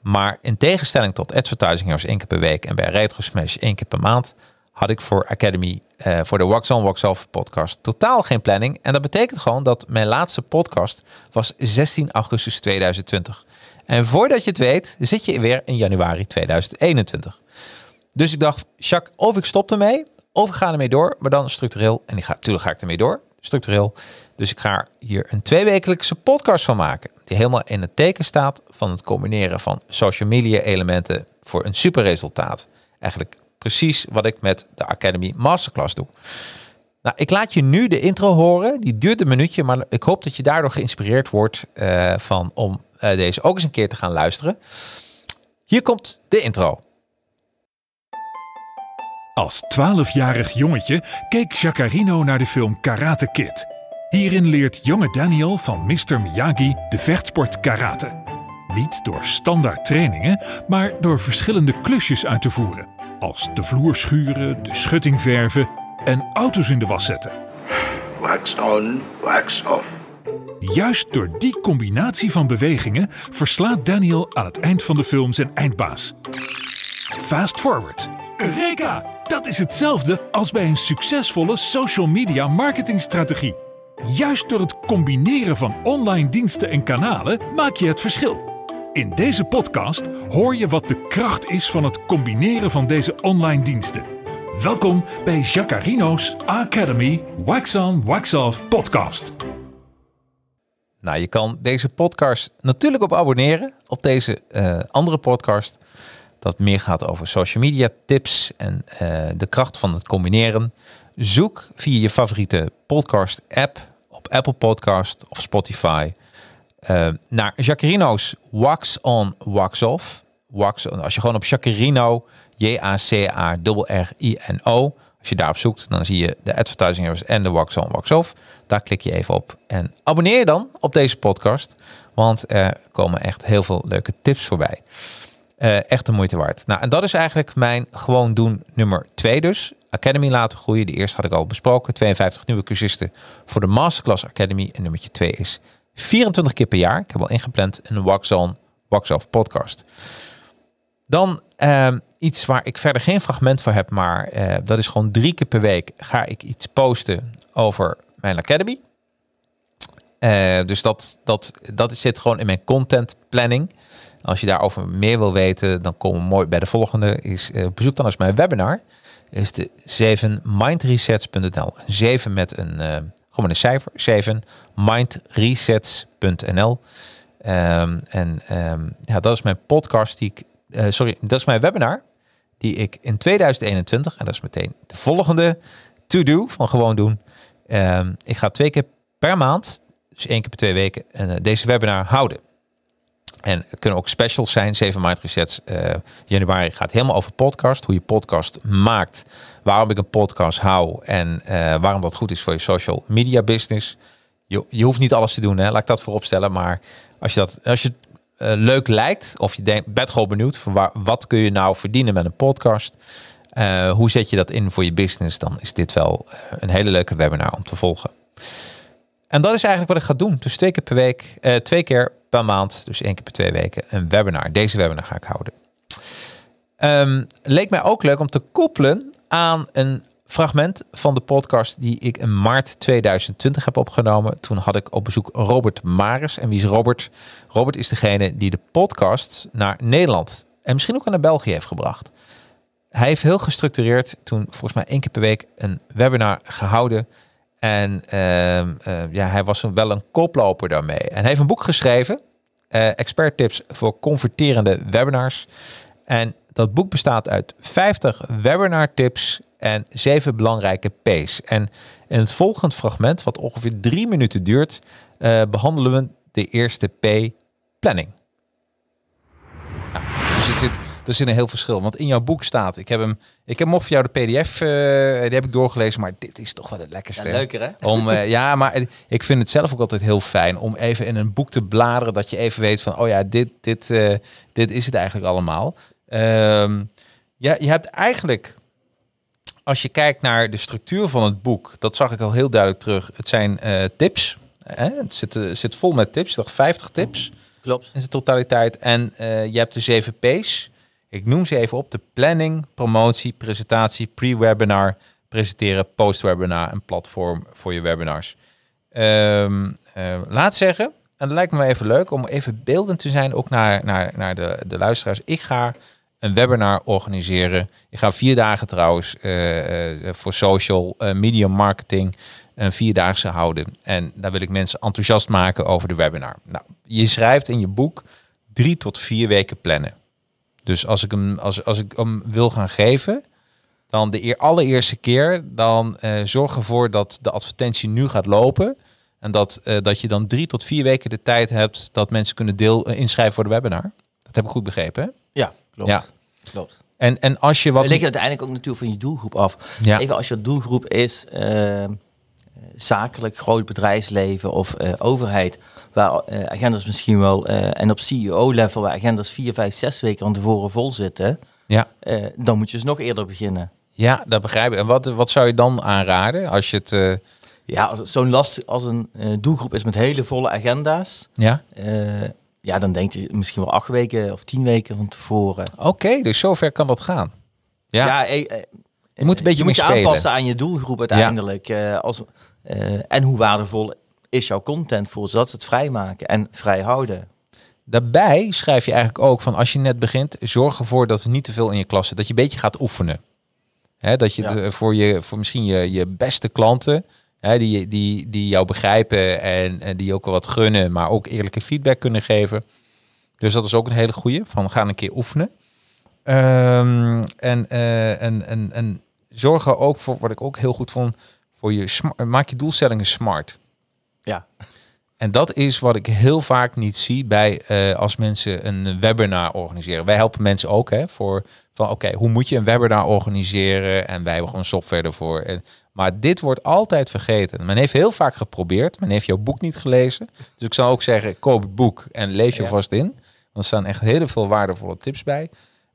Maar in tegenstelling tot advertising Heroes één keer per week en bij Retro Smash één keer per maand, had ik voor Academy, eh, voor de Wax On Wax Off podcast totaal geen planning. En dat betekent gewoon dat mijn laatste podcast was 16 augustus 2020. En voordat je het weet, zit je weer in januari 2021. Dus ik dacht, Jacques, of ik stop ermee, of ik ga ermee door, maar dan structureel. En ik ga, natuurlijk ga ik ermee door, structureel. Dus ik ga hier een tweewekelijkse podcast van maken. Die helemaal in het teken staat van het combineren van social media elementen voor een super resultaat. Eigenlijk precies wat ik met de Academy Masterclass doe. Nou, ik laat je nu de intro horen. Die duurt een minuutje, maar ik hoop dat je daardoor geïnspireerd wordt eh, van om deze ook eens een keer te gaan luisteren. Hier komt de intro. Als 12-jarig jongetje keek Jacarino naar de film Karate Kid. Hierin leert jonge Daniel van Mr. Miyagi de vechtsport karate. Niet door standaard trainingen, maar door verschillende klusjes uit te voeren. Als de vloer schuren, de schutting verven en auto's in de was zetten. Wax on, wax off. Juist door die combinatie van bewegingen verslaat Daniel aan het eind van de film zijn eindbaas. Fast forward. Eureka! Dat is hetzelfde als bij een succesvolle social media marketingstrategie. Juist door het combineren van online diensten en kanalen maak je het verschil. In deze podcast hoor je wat de kracht is van het combineren van deze online diensten. Welkom bij Jacarino's Academy Wax On Wax Off podcast. Nou, je kan deze podcast natuurlijk op abonneren. Op deze eh, andere podcast. Dat meer gaat over social media tips en eh, de kracht van het combineren. Zoek via je favoriete podcast app op Apple Podcast of Spotify Eh, naar Jacarino's Wax On, Wax Off. Wax on, als je gewoon op Jacarino, J-A-C-A-R-R-I-N-O, als je daarop zoekt, dan zie je de Advertising en de Wax On, Wax Off. Daar klik je even op en abonneer je dan op deze podcast, want er komen echt heel veel leuke tips voorbij. Eh, echt de moeite waard. Nou, en dat is eigenlijk mijn gewoon doen nummer twee dus. Academy laten groeien. De eerste had ik al besproken. 52 nieuwe cursisten voor de Masterclass Academy. En nummertje twee is 24 keer per jaar. Ik heb al ingepland een Wax On, Wax Off podcast. Dan ehm, iets waar ik verder geen fragment voor heb, maar eh, dat is gewoon drie keer per week ga ik iets posten over mijn Academy. Eh, dus dat, dat, dat zit gewoon in mijn content planning. Als je daarover meer wil weten, dan kom mooi bij de volgende. Is, eh, bezoek dan eens mijn webinar. Is de 7mindresets.nl. 7 met een, eh, gewoon een cijfer. 7 mindresets.nl. Ehm, en ehm, ja, dat is mijn podcast die sorry, dat is mijn webinar die ik in 2021, en dat is meteen de volgende to-do van gewoon doen. Ehm, ik ga twee keer per maand, dus één keer per twee weken, en deze webinar houden. En er kunnen ook specials zijn. 7 Mind Resets uh, januari gaat helemaal over podcast. Hoe je podcast maakt. Waarom ik een podcast hou. En uh, waarom dat goed is voor je social media business. Je, je hoeft niet alles te doen. Hè? Laat ik dat voorop stellen. Maar als je, dat, als je uh, leuk lijkt. Of je denkt, bent gewoon benieuwd. Van waar, wat kun je nou verdienen met een podcast. hoe zet je dat in voor je business. Dan is dit wel een hele leuke webinar om te volgen. En dat is eigenlijk wat ik ga doen. Dus twee keer per week, twee keer per maand, dus één keer per twee weken, een webinar. Deze webinar ga ik houden. Um, leek mij ook leuk om te koppelen aan een fragment van de podcast die ik in maart 2020 heb opgenomen. Toen had ik op bezoek Robert Maris. En wie is Robert? Robert is degene die de podcast naar Nederland en misschien ook naar België heeft gebracht. Hij heeft heel gestructureerd toen volgens mij één keer per week een webinar gehouden en uh, uh, ja, hij was wel een koploper daarmee. En hij heeft een boek geschreven, uh, Expert Tips voor converterende webinars. En dat boek bestaat uit 50 webinar tips en 7 belangrijke P's. En in het volgende fragment, wat ongeveer drie minuten duurt, uh, behandelen we de eerste P, planning. Nou, dus het zit er zit een heel verschil. Want in jouw boek staat, ik heb hem, ik heb hem voor jou de PDF, uh, die heb ik doorgelezen, maar dit is toch wel het lekkerste. Ja, leuker hè? Om, uh, ja, maar ik vind het zelf ook altijd heel fijn om even in een boek te bladeren, dat je even weet van, oh ja, dit, dit, dit is het eigenlijk allemaal. Um, ja, je hebt eigenlijk, als je kijkt naar de structuur van het boek, dat zag ik al heel duidelijk terug. Het zijn tips. Hè? Het zit, zit vol met tips, toch 50 tips. Klopt. In zijn totaliteit. En je hebt de 7 P's. Ik noem ze even op. De planning, promotie, presentatie, pre-webinar, presenteren, post-webinar en platform voor je webinars. Um, uh, laat zeggen, en dat lijkt me even leuk om even beeldend te zijn, ook naar, naar, naar de, de luisteraars. Ik ga een webinar organiseren. Ik ga vier dagen trouwens uh, uh, voor social media marketing een vierdaagse houden. En daar wil ik mensen enthousiast maken over de webinar. Nou, je schrijft in je boek drie tot vier weken plannen. Dus als ik hem, als, als ik hem wil gaan geven, dan de eer, allereerste keer, dan uh, zorg ervoor dat de advertentie nu gaat lopen. En dat, uh, dat je dan drie tot vier weken de tijd hebt dat mensen kunnen deel uh, inschrijven voor de webinar. Dat heb ik goed begrepen, hè? Ja, klopt. Ja. Klopt. En, en als je wat... Het ligt uiteindelijk ook natuurlijk van je doelgroep af. Ja. Even als je doelgroep is uh, zakelijk, groot bedrijfsleven of uh, overheid, waar uh, agendas misschien wel, en op CEO-level, waar agendas vier, vijf, zes weken van tevoren vol zitten, ja. dan moet je dus nog eerder beginnen. Ja, dat begrijp ik. En wat, wat zou je dan aanraden als je het... Ja, als zo'n last als een doelgroep is met hele volle agenda's, ja, ja dan denk je misschien wel acht weken of tien weken van tevoren. Oké, okay, dus zover kan dat gaan. Ja, ja je moet een beetje je moet je aanpassen aan je doelgroep uiteindelijk. Ja. als, en hoe waardevol is jouw content voor, zodat ze het vrijmaken en vrij houden. Daarbij schrijf je eigenlijk ook van als je net begint, zorg ervoor dat er niet te veel in je klas zit. Dat je een beetje gaat oefenen. Hè, dat je ja. voor, je, voor misschien je, je beste klanten, hè, die, die, die jou begrijpen en, en die ook wel wat gunnen, maar ook eerlijke feedback kunnen geven. Dus dat is ook een hele goede. Van ga een keer oefenen. Um, en, uh, en, en, en zorg er ook voor, wat ik ook heel goed vond, voor je maak je doelstellingen smart. Ja. En dat is wat ik heel vaak niet zie bij eh, als mensen een webinar organiseren. Wij helpen mensen ook hè, voor van oké, hoe moet je een webinar organiseren? En wij hebben gewoon software ervoor. En, maar dit wordt altijd vergeten. Men heeft heel vaak geprobeerd. Men heeft jouw boek niet gelezen. Dus ik zou ook zeggen, koop het boek en lees je Ja. vast in. Want er staan echt heel veel waardevolle tips bij.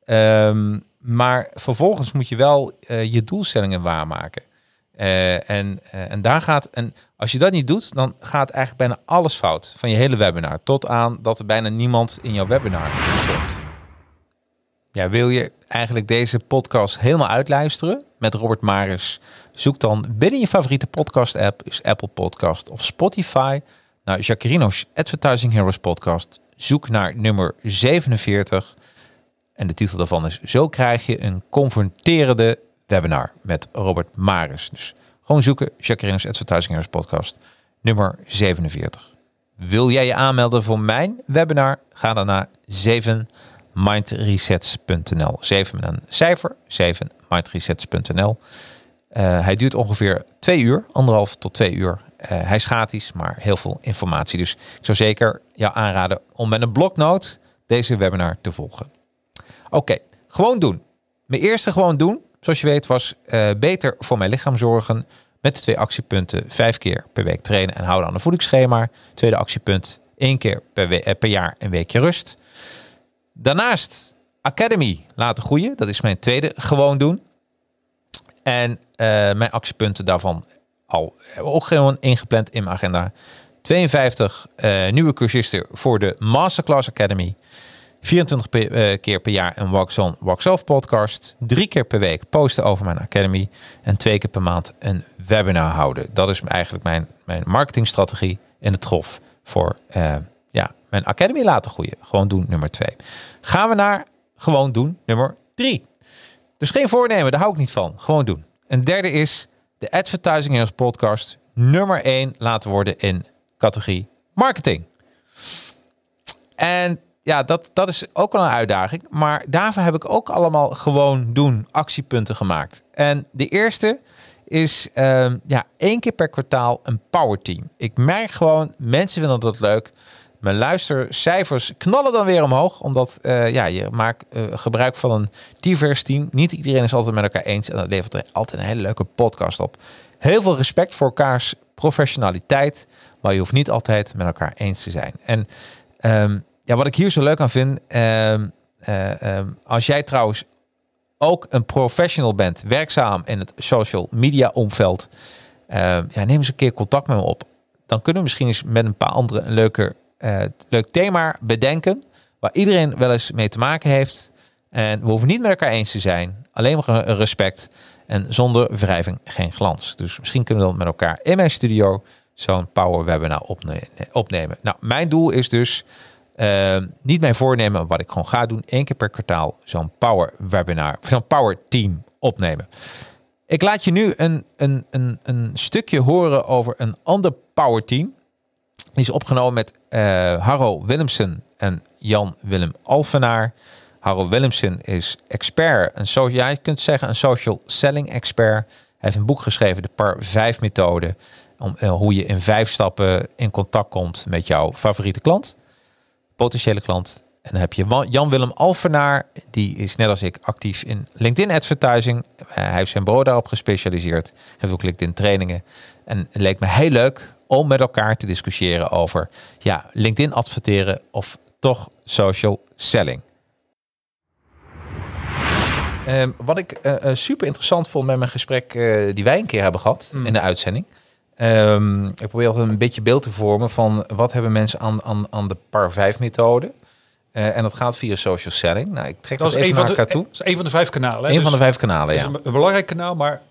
Ehm, maar vervolgens moet je wel eh, je doelstellingen waarmaken. Eh, en, eh, en daar gaat, en als je dat niet doet, dan gaat eigenlijk bijna alles fout van je hele webinar. Tot aan dat er bijna niemand in jouw webinar komt. Ja, wil je eigenlijk deze podcast helemaal uitluisteren met Robert Maris? Zoek dan binnen je favoriete podcast app, Apple Podcast of Spotify, naar Jacarino's Advertising Heroes podcast. Zoek naar nummer 47. En de titel daarvan is Zo krijg je een confronterende webinar met Robert Maris. Dus gewoon zoeken Jacarino's Advertising Heroes podcast nummer 47. Wil jij je aanmelden voor mijn webinar? Ga dan naar 7mindresets.nl. 7 met een cijfer, 7 Eh, hij duurt ongeveer twee uur, anderhalf tot twee uur. Eh, hij is gratis, maar heel veel informatie. Dus ik zou zeker jou aanraden om met een bloknoot deze webinar te volgen. Oké, gewoon doen. Mijn eerste gewoon doen, zoals je weet, was eh, beter voor mijn lichaam zorgen. Met de twee actiepunten, vijf keer per week trainen en houden aan een voedingsschema. Tweede actiepunt, één keer per, per jaar een weekje rust. Daarnaast Academy laten groeien. Dat is mijn tweede gewoon doen. En eh, mijn actiepunten daarvan al eh, ook gewoon ingepland in mijn agenda. 52 eh, nieuwe cursisten voor de Masterclass Academy. 24 pe- eh, keer per jaar een Wax On, Wax Off podcast. Drie keer per week posten over mijn Academy. En twee keer per maand een webinar houden. Dat is eigenlijk mijn, mijn marketingstrategie in de trof voor ja, mijn Academy laten groeien. Gewoon doen nummer twee. Gaan we naar gewoon doen nummer drie. Dus geen voornemen, daar hou ik niet van. Gewoon doen. Een derde is de Advertising Heroes podcast nummer 1 laten worden in categorie marketing. En ja, dat, dat is ook wel een uitdaging. Maar daarvoor heb ik ook allemaal gewoon doen actiepunten gemaakt. En de eerste is ehm, ja, één keer per kwartaal een power team. Ik merk gewoon, mensen vinden dat leuk. Mijn luistercijfers knallen dan weer omhoog. Omdat eh, ja, je maakt eh, gebruik van een divers team. Niet iedereen is altijd met elkaar eens. En dat levert er altijd een hele leuke podcast op. Heel veel respect voor elkaars professionaliteit. Maar je hoeft niet altijd met elkaar eens te zijn. En ehm, ja, wat ik hier zo leuk aan vind. ehm, eh, ehm, als jij trouwens ook een professional bent, werkzaam in het social media omveld. ja, neem eens een keer contact met me op. Dan kunnen we misschien eens met een paar andere een leuke, eh, leuk thema bedenken. Waar iedereen wel eens mee te maken heeft. En we hoeven niet met elkaar eens te zijn. Alleen maar respect. En zonder wrijving geen glans. Dus misschien kunnen we dan met elkaar in mijn studio zo'n power webinar opne- opnemen. Nou, mijn doel is dus eh, niet mijn voornemen, wat ik gewoon ga doen, één keer per kwartaal zo'n power webinar, zo'n power team opnemen. Ik laat je nu een, een, een, een stukje horen over een ander power team. Die is opgenomen met eh Harro Willemsen en Jan Willem Alvenaar. Harro Willemsen is expert, een so ja, je kunt zeggen een social selling expert. Hij heeft een boek geschreven, de Par 5 methode. Om, eh, hoe je in vijf stappen in contact komt met jouw favoriete klant, potentiële klant. En dan heb je Jan-Willem Alvenaar, die is net als ik actief in LinkedIn advertising. Eh, hij heeft zijn bureau daarop gespecialiseerd, heeft ook LinkedIn trainingen. En het leek me heel leuk om met elkaar te discussiëren over ja, LinkedIn adverteren of toch social selling. Ehm, wat ik eh, eh, super interessant vond met mijn gesprek die wij een keer hebben gehad in de uitzending. Ehm, ik probeer altijd een beetje beeld te vormen van wat hebben mensen aan, aan, aan de par 5 methode. Eh, en dat gaat via social selling. Nou, ik trek dat, Dat even een naar elkaar toe. dat is een van de vijf kanalen. hè. Een van de Dus vijf kanalen, ja. is een, belangrijk kanaal, maar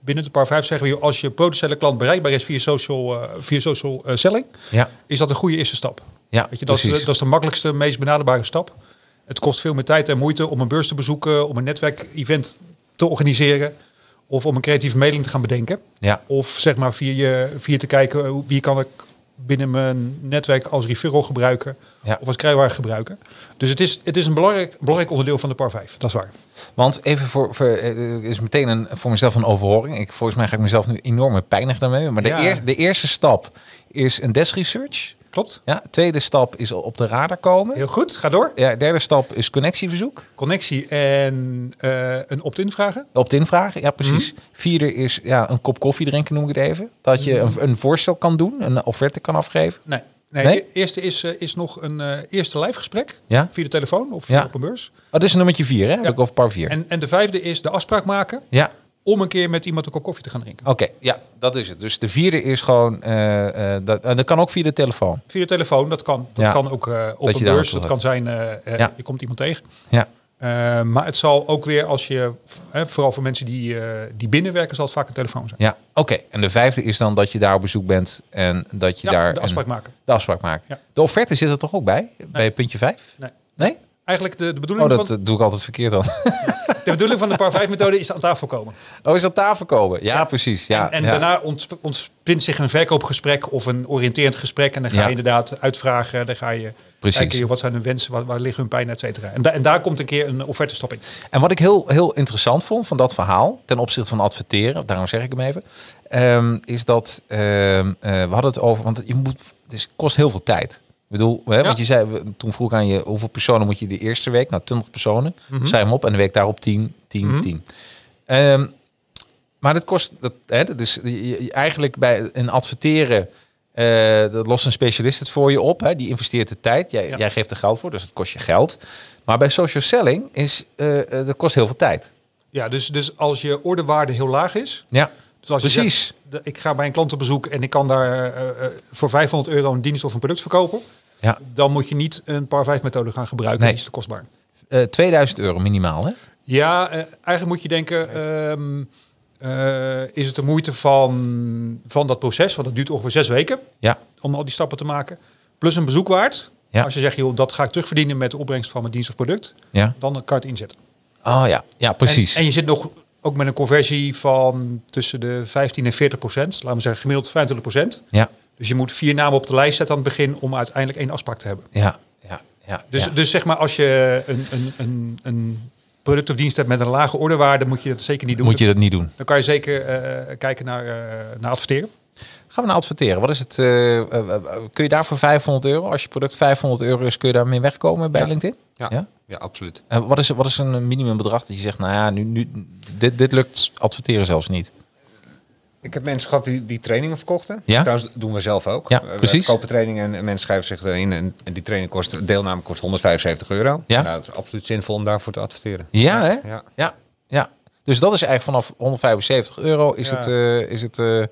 binnen de paar vijf zeggen we... als je potentiële klant bereikbaar is via social, eh, via social eh, selling... Ja, is dat een goede eerste stap. ja Weet je, dat, is, dat is de makkelijkste, meest benaderbare stap. Het kost veel meer tijd en moeite om een beurs te bezoeken... om een netwerkevent te organiseren... of om een creatieve mailing te gaan bedenken. ja, Of zeg maar via, je, via te kijken wie kan ik binnen mijn netwerk als referral gebruiken Ja. of als krijgbaar gebruiken. Dus het is, het is een belangrijk, belangrijk onderdeel van de par 5. Dat is waar. Want even voor, voor eh, is meteen een, voor mezelf een overhoring. Ik, volgens mij ga ik mezelf nu enorme pijnig daarmee. Maar de, Ja. eerste, de eerste stap is een desk research. Klopt. Ja, tweede stap is op de radar komen. Heel goed, ga door. Ja, derde stap is connectieverzoek. Connectie en eh, een opt-in vragen. Op-in vragen, ja precies. Mhm. Vierde is ja, een kop koffie drinken, noem ik het even. Dat je een, een voorstel kan doen, een offerte kan afgeven. Nee. Nee, Nee? de eerste is, eh, is nog een eh, eerste live gesprek Ja? via de telefoon of Ja. op een beurs. Oh, dat is nummertje vier, hè? Heb Ja. ik over par vier. En, en de vijfde is de afspraak maken ja, om een keer met iemand een kop koffie te gaan drinken. oké. ja, dat is het. Dus de vierde is gewoon, eh, eh, dat, en dat kan ook via de telefoon. Via de telefoon, dat kan. Dat Ja. kan ook eh, op Dat een beurs. Dat kan zijn, Ja. je komt iemand tegen. Ja, maar het zal ook weer, als je, vooral voor mensen die, die binnenwerken, zal het vaak een telefoon zijn. ja. oké. En de vijfde is dan dat je daar op bezoek bent en dat je Ja, daar de een- afspraak maken. de afspraak. Ja. De offerte zit er toch ook bij? Bij puntje vijf? Nee. Nee? Eigenlijk de, de, bedoeling Oh, dat van, doe ik altijd verkeerd dan. <laughs> de bedoeling van de par 5 methode is aan tafel komen. Oh, is dat tafel komen? Ja, precies. Ja, en en ja. daarna ontsp- ontspint zich een verkoopgesprek of een oriënterend gesprek. En dan ga je inderdaad uitvragen. Dan ga je Precies. kijken wat zijn hun wensen, waar, waar liggen hun pijn, et cetera. En, da- en daar komt een keer een offertestap in. En wat ik heel, heel interessant vond van dat verhaal, ten opzichte van adverteren, daarom zeg ik hem even, ehm, is dat ehm, eh, we hadden het over, want je moet, dus het kost heel veel tijd. Ik bedoel, hè, want je zei, toen vroeg aan je, hoeveel personen moet je de eerste week? Nou, 20 personen. Schrijf hem op en de week daarop 10, 10, 10. Ehm, maar dat kost, dat, hè, dat is je- eigenlijk bij een adverteren, eh dat lost een specialist het voor je op. Hè, die investeert de tijd, jij, Ja. jij geeft er geld voor, dus het kost je geld. Maar bij social selling is, eh, dat kost heel veel tijd. Ja, dus, dus als je ordewaarde heel laag is. Ja, Dus als je precies. zegt, de- ik ga bij een klant op bezoek en ik kan daar eh, eh, voor 500 euro een dienst of een product verkopen. Ja. Dan moet je niet een par 5 methode gaan gebruiken. Nee. Die is te kostbaar. Eh 2000 euro minimaal, hè? Ja, eh, eigenlijk moet je denken, ehm, eh, is het de moeite van, van dat proces? Want dat duurt ongeveer zes weken Ja. om al die stappen te maken. Plus een bezoek waard. Ja. Als je zegt, joh, dat ga ik terugverdienen met de opbrengst van mijn dienst of product. Ja. Dan kan je het inzetten. Oh ja, ja precies. En, en je zit nog ook met een conversie van tussen de 15 en 40 procent. Laten we zeggen gemiddeld 25 procent. ja, Dus je moet vier namen op de lijst zetten aan het begin om uiteindelijk één afspraak te hebben. ja, ja, ja. Dus, ja. dus zeg maar, als je een, een, een, een product of dienst hebt met een lage orderwaarde, moet je dat zeker niet doen. Moet je dat niet doen. Dan kan je zeker eh, kijken naar, eh, naar adverteren. Gaan we naar adverteren. Wat is het? eh, kun je daar voor 500 euro, als je product 500 euro is, kun je daarmee wegkomen bij Ja. LinkedIn? Ja, Ja? Ja? absoluut. En wat is, wat is een minimumbedrag dat je zegt, nou ja, nu, nu, dit, dit lukt adverteren zelfs niet. Ik heb mensen gehad die, die trainingen verkochten. Ja? Trouwens, doen we zelf ook. Ja, We- we precies. kopen trainingen en, en mensen schrijven zich erin. En, en die training kost, deelname kost 175 euro. Ja. Nou, het is absoluut zinvol om daarvoor te adverteren. Ja, hè? Ja. Ja, ja. Dus dat is eigenlijk vanaf 175 euro is Ja. het. eh, is het eh,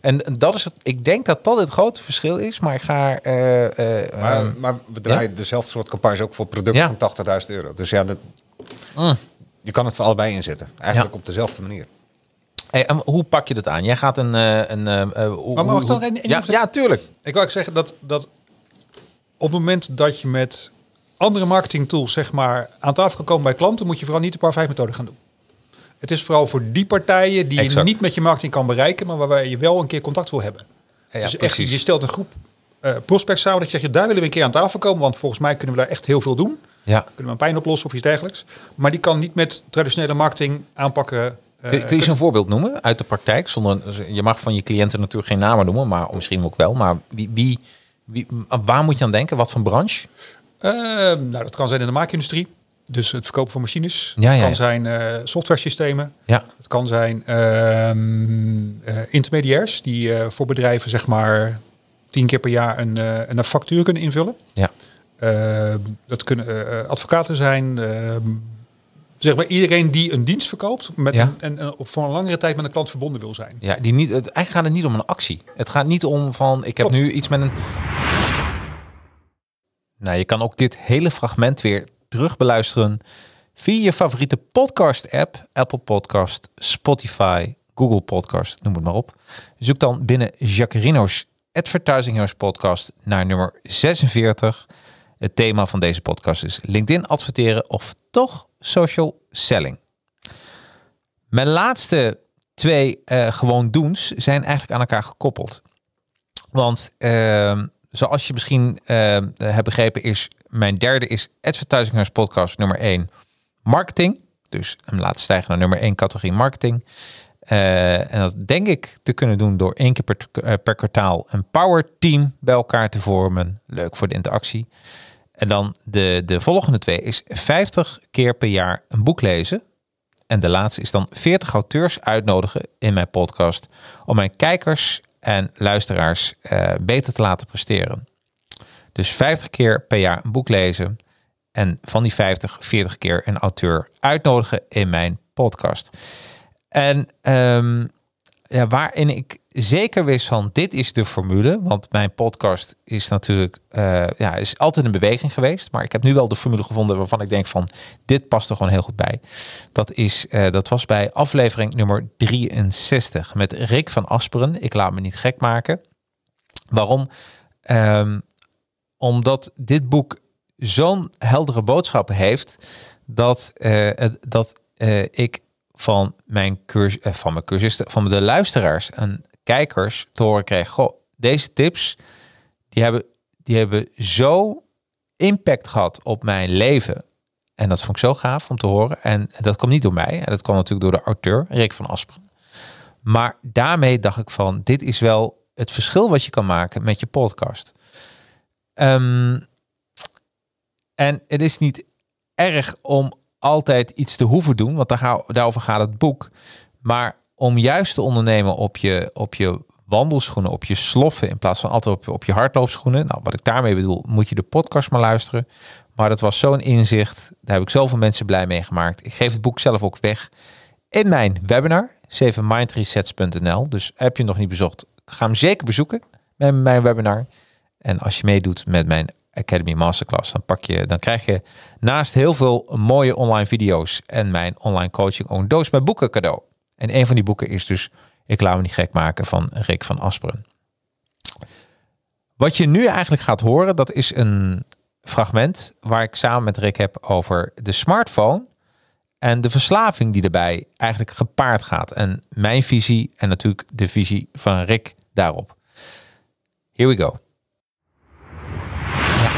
en dat is het. Ik denk dat dat het grote verschil is. Maar ik ga. eh, Maar, ehm, maar we draaien dezelfde soort campagnes ook voor producten Ja. van 80.000 euro. Dus ja, dat, Mm. je kan het voor allebei inzetten. Eigenlijk op dezelfde manier. hey, en hoe pak je dat aan? Jij gaat een. een hoe- Maar mag ik dan ja, ja, tuurlijk. Ik wou ook zeggen dat, dat op het moment dat je met andere marketing tools zeg maar, aan tafel kan komen bij klanten, moet je vooral niet de par 5 methode gaan doen. Het is vooral voor die partijen die je niet met je marketing kan bereiken, maar waarbij je wel een keer contact wil hebben. Ja, dus echt, precies. je stelt een groep eh, prospects samen dat je zegt, daar willen we een keer aan tafel komen, want volgens mij kunnen we daar echt heel veel doen. Ja. Kunnen we een pijn oplossen of iets dergelijks. Maar die kan niet met traditionele marketing aanpakken. eh, Kun, kun je eens een voorbeeld noemen uit de praktijk? Zonder, je mag van je cliënten natuurlijk geen namen noemen, maar misschien ook wel. Maar wie, wie, wie, waar moet je aan denken? Wat voor branche? Eh, nou, dat kan zijn in de maakindustrie. Dus het verkopen van machines. Ja, het ja, kan ja. zijn eh software systemen. Ja. Het kan zijn ehm, eh, intermediairs die eh, voor bedrijven zeg maar tien keer per jaar een, een factuur kunnen invullen. Ja. Eh, dat kunnen advocaten zijn. ehm, zeg maar iedereen die een dienst verkoopt met Ja. een, en, en voor een langere tijd met een klant verbonden wil zijn. Ja, die niet, het, eigenlijk gaat het niet om een actie. Het gaat niet om van, ik heb Klopt. nu iets met een... Nou, je kan ook dit hele fragment weer terug beluisteren via je favoriete podcast app. Apple Podcast, Spotify, Google Podcast, noem het maar op. Zoek dan binnen Jacarino's Advertising Heroes podcast naar nummer 46. Het thema van deze podcast is LinkedIn adverteren of toch social selling. Mijn laatste twee eh, gewoon doens zijn eigenlijk aan elkaar gekoppeld. Want ehm, zoals je misschien ehm, hebt begrepen, is mijn derde is Advertising podcast nummer 1 marketing. Dus hem laten stijgen naar nummer 1 categorie marketing. Eh, en dat denk ik te kunnen doen door één keer per, eh, per kwartaal een power team bij elkaar te vormen. Leuk voor de interactie. En dan de, de volgende twee is 50 keer per jaar een boek lezen. En de laatste is dan 40 auteurs uitnodigen in mijn podcast om mijn kijkers en luisteraars eh, beter te laten presteren. Dus 50 keer per jaar een boek lezen en van die 50, 40 keer een auteur uitnodigen in mijn podcast. En ehm, ja, waarin ik zeker wist van dit is de formule, want mijn podcast is natuurlijk eh, ja, is altijd een beweging geweest, maar ik heb nu wel de formule gevonden waarvan ik denk van dit past er gewoon heel goed bij. Dat is eh, dat was bij aflevering nummer 63 met Rick van Asperen. Ik laat me niet gek maken. Waarom? Ehm, omdat dit boek zo'n heldere boodschap heeft dat, eh, dat ik van mijn, cursus, van mijn cursisten, van de luisteraars en kijkers te horen kreeg, goh, deze tips, die hebben, die hebben zo impact gehad op mijn leven. En dat vond ik zo gaaf om te horen. En dat kwam niet door mij. En dat kwam natuurlijk door de auteur, Rick van Asperen. Maar daarmee dacht ik van, dit is wel het verschil wat je kan maken met je podcast. Ehm, en het is niet erg om altijd iets te hoeven doen, want daar daarover gaat het boek. Maar om juist te ondernemen op je, op je wandelschoenen, op je sloffen, in plaats van altijd op, op je hardloopschoenen. Nou, wat ik daarmee bedoel, moet je de podcast maar luisteren. Maar dat was zo'n inzicht. Daar heb ik zoveel mensen blij mee gemaakt. Ik geef het boek zelf ook weg in mijn webinar, 7mindresets.nl. Dus heb je nog niet bezocht, ga hem zeker bezoeken met mijn webinar. En als je meedoet met mijn Academy Masterclass, dan, pak je, dan krijg je naast heel veel mooie online video's en mijn online coaching ook een doos met boeken cadeau. En een van die boeken is dus Ik laat me niet gek maken van Rick van Asperen. Wat je nu eigenlijk gaat horen, dat is een fragment waar ik samen met Rick heb over de smartphone en de verslaving die erbij eigenlijk gepaard gaat. En mijn visie en natuurlijk de visie van Rick daarop. Here we go.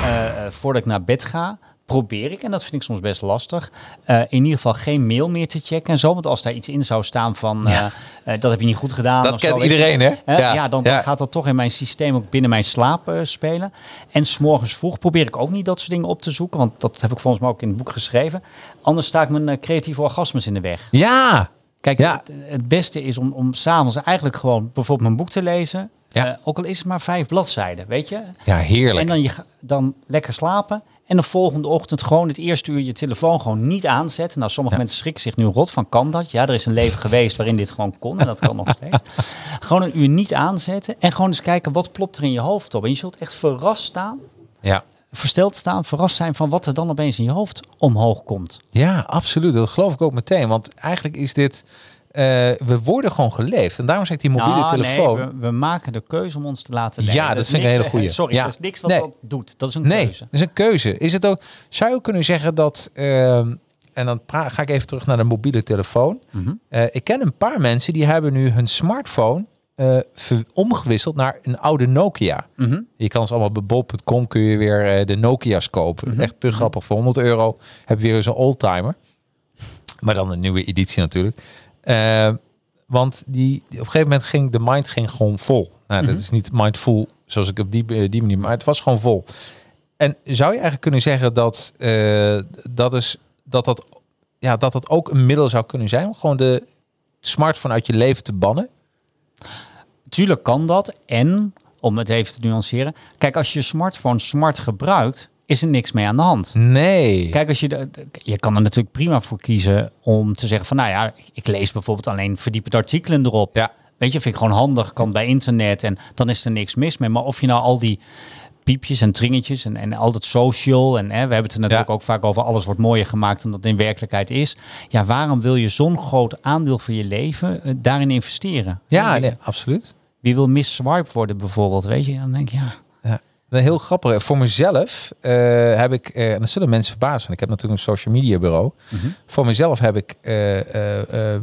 Eh, eh, voordat ik naar bed ga, probeer ik, en dat vind ik soms best lastig, eh, in ieder geval geen mail meer te checken en zo. Want als daar iets in zou staan van, eh, eh, dat heb je niet goed gedaan. Dat kent zo, iedereen, hè? Ja, ja, dan, ja. gaat dat toch in mijn systeem ook binnen mijn slaap spelen. En s'morgens vroeg probeer ik ook niet dat soort dingen op te zoeken, want dat heb ik volgens mij ook in het boek geschreven. Anders sta ik mijn creatieve orgasmes in de weg. Ja, Kijk, het, het beste is om, om s'avonds eigenlijk gewoon bijvoorbeeld mijn boek te lezen. Ja. Ook al is het maar vijf bladzijden, weet je. ja heerlijk. En dan, je, dan lekker slapen. En de volgende ochtend gewoon het eerste uur je telefoon gewoon niet aanzetten. Nou, sommige Ja. mensen schrikken zich nu rot van, kan dat? Ja, er is een leven geweest waarin dit gewoon kon en dat kan nog steeds. <laughs> Gewoon een uur niet aanzetten en gewoon eens kijken wat plopt er in je hoofd op. En je zult echt verrast staan, Ja. versteld staan, verrast zijn van wat er dan opeens in je hoofd omhoog komt. ja, absoluut. Dat geloof ik ook meteen. Want eigenlijk is dit... eh, we worden gewoon geleefd. En daarom zeg ik die mobiele Nou, telefoon... Nee, we, we maken de keuze om ons te laten leven. Ja, dat vind ik een hele goeie. Sorry, Ja. dat is niks wat Nee. dat doet. Dat is een Nee, keuze. dat is een keuze. Is het ook, zou je ook kunnen zeggen dat, ehm, en dan ga ik even terug naar de mobiele telefoon. Mhm. Eh, ik ken een paar mensen die hebben nu hun smartphone ver- omgewisseld naar een oude Nokia. Mhm. Je kan ze allemaal bij bol.com kun je weer de Nokia's kopen. Mhm. Echt te grappig. Voor 100 euro heb je weer zo'n oldtimer. Maar dan een nieuwe editie natuurlijk. Eh, want die, op een gegeven moment ging de mind ging gewoon vol. Nou, Mhm. dat is niet mindful zoals ik op die, eh, die manier, maar het was gewoon vol. En zou je eigenlijk kunnen zeggen dat eh, dat is dat dat ja dat dat ook een middel zou kunnen zijn om gewoon de smartphone uit je leven te bannen? Tuurlijk kan dat. En, om het even te nuanceren. Kijk, als je je smartphone smart gebruikt, is er niks mee aan de hand. Nee. Kijk, als je, de, je kan er natuurlijk prima voor kiezen om te zeggen van, nou ja, ik, lees bijvoorbeeld alleen verdiepende artikelen erop. Ja. Weet je, vind ik gewoon handig, kan bij internet en dan is er niks mis mee. Maar of je nou al die piepjes en tringetjes en, en al dat social en hè, we hebben het er natuurlijk Ja. ook vaak over, alles wordt mooier gemaakt dan dat in werkelijkheid is. Ja, waarom wil je zo'n groot aandeel van je leven eh, daarin investeren? Ja, nee, absoluut. Wie wil misswipe worden bijvoorbeeld, weet je? Dan denk je, ja, Heel grappig. Voor mezelf eh, heb ik, eh, en dat zullen mensen verbazen, ik heb natuurlijk een social media bureau. Mhm. Voor mezelf heb ik eh,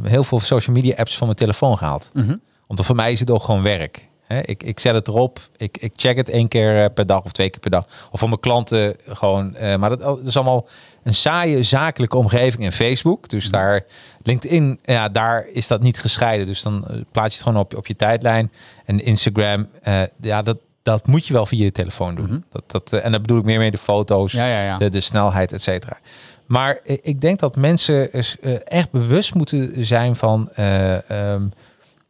heel veel social media apps van mijn telefoon gehaald. Mhm. Want voor mij is het ook gewoon werk. Ik, ik zet het erop. Ik, ik check het één keer per dag of twee keer per dag. Of van mijn klanten gewoon. maar dat, dat is allemaal een saaie zakelijke omgeving in Facebook. Dus daar, LinkedIn, ja, daar is dat niet gescheiden. Dus dan plaats je het gewoon op, op je tijdlijn. En Instagram, ja, dat, dat moet je wel via je telefoon doen. dat, dat, eh, en dat bedoel ik meer mee de foto's, Ja, ja, ja. De, de snelheid, et cetera. Maar ik denk dat mensen eh, echt bewust moeten zijn van eh, ehm,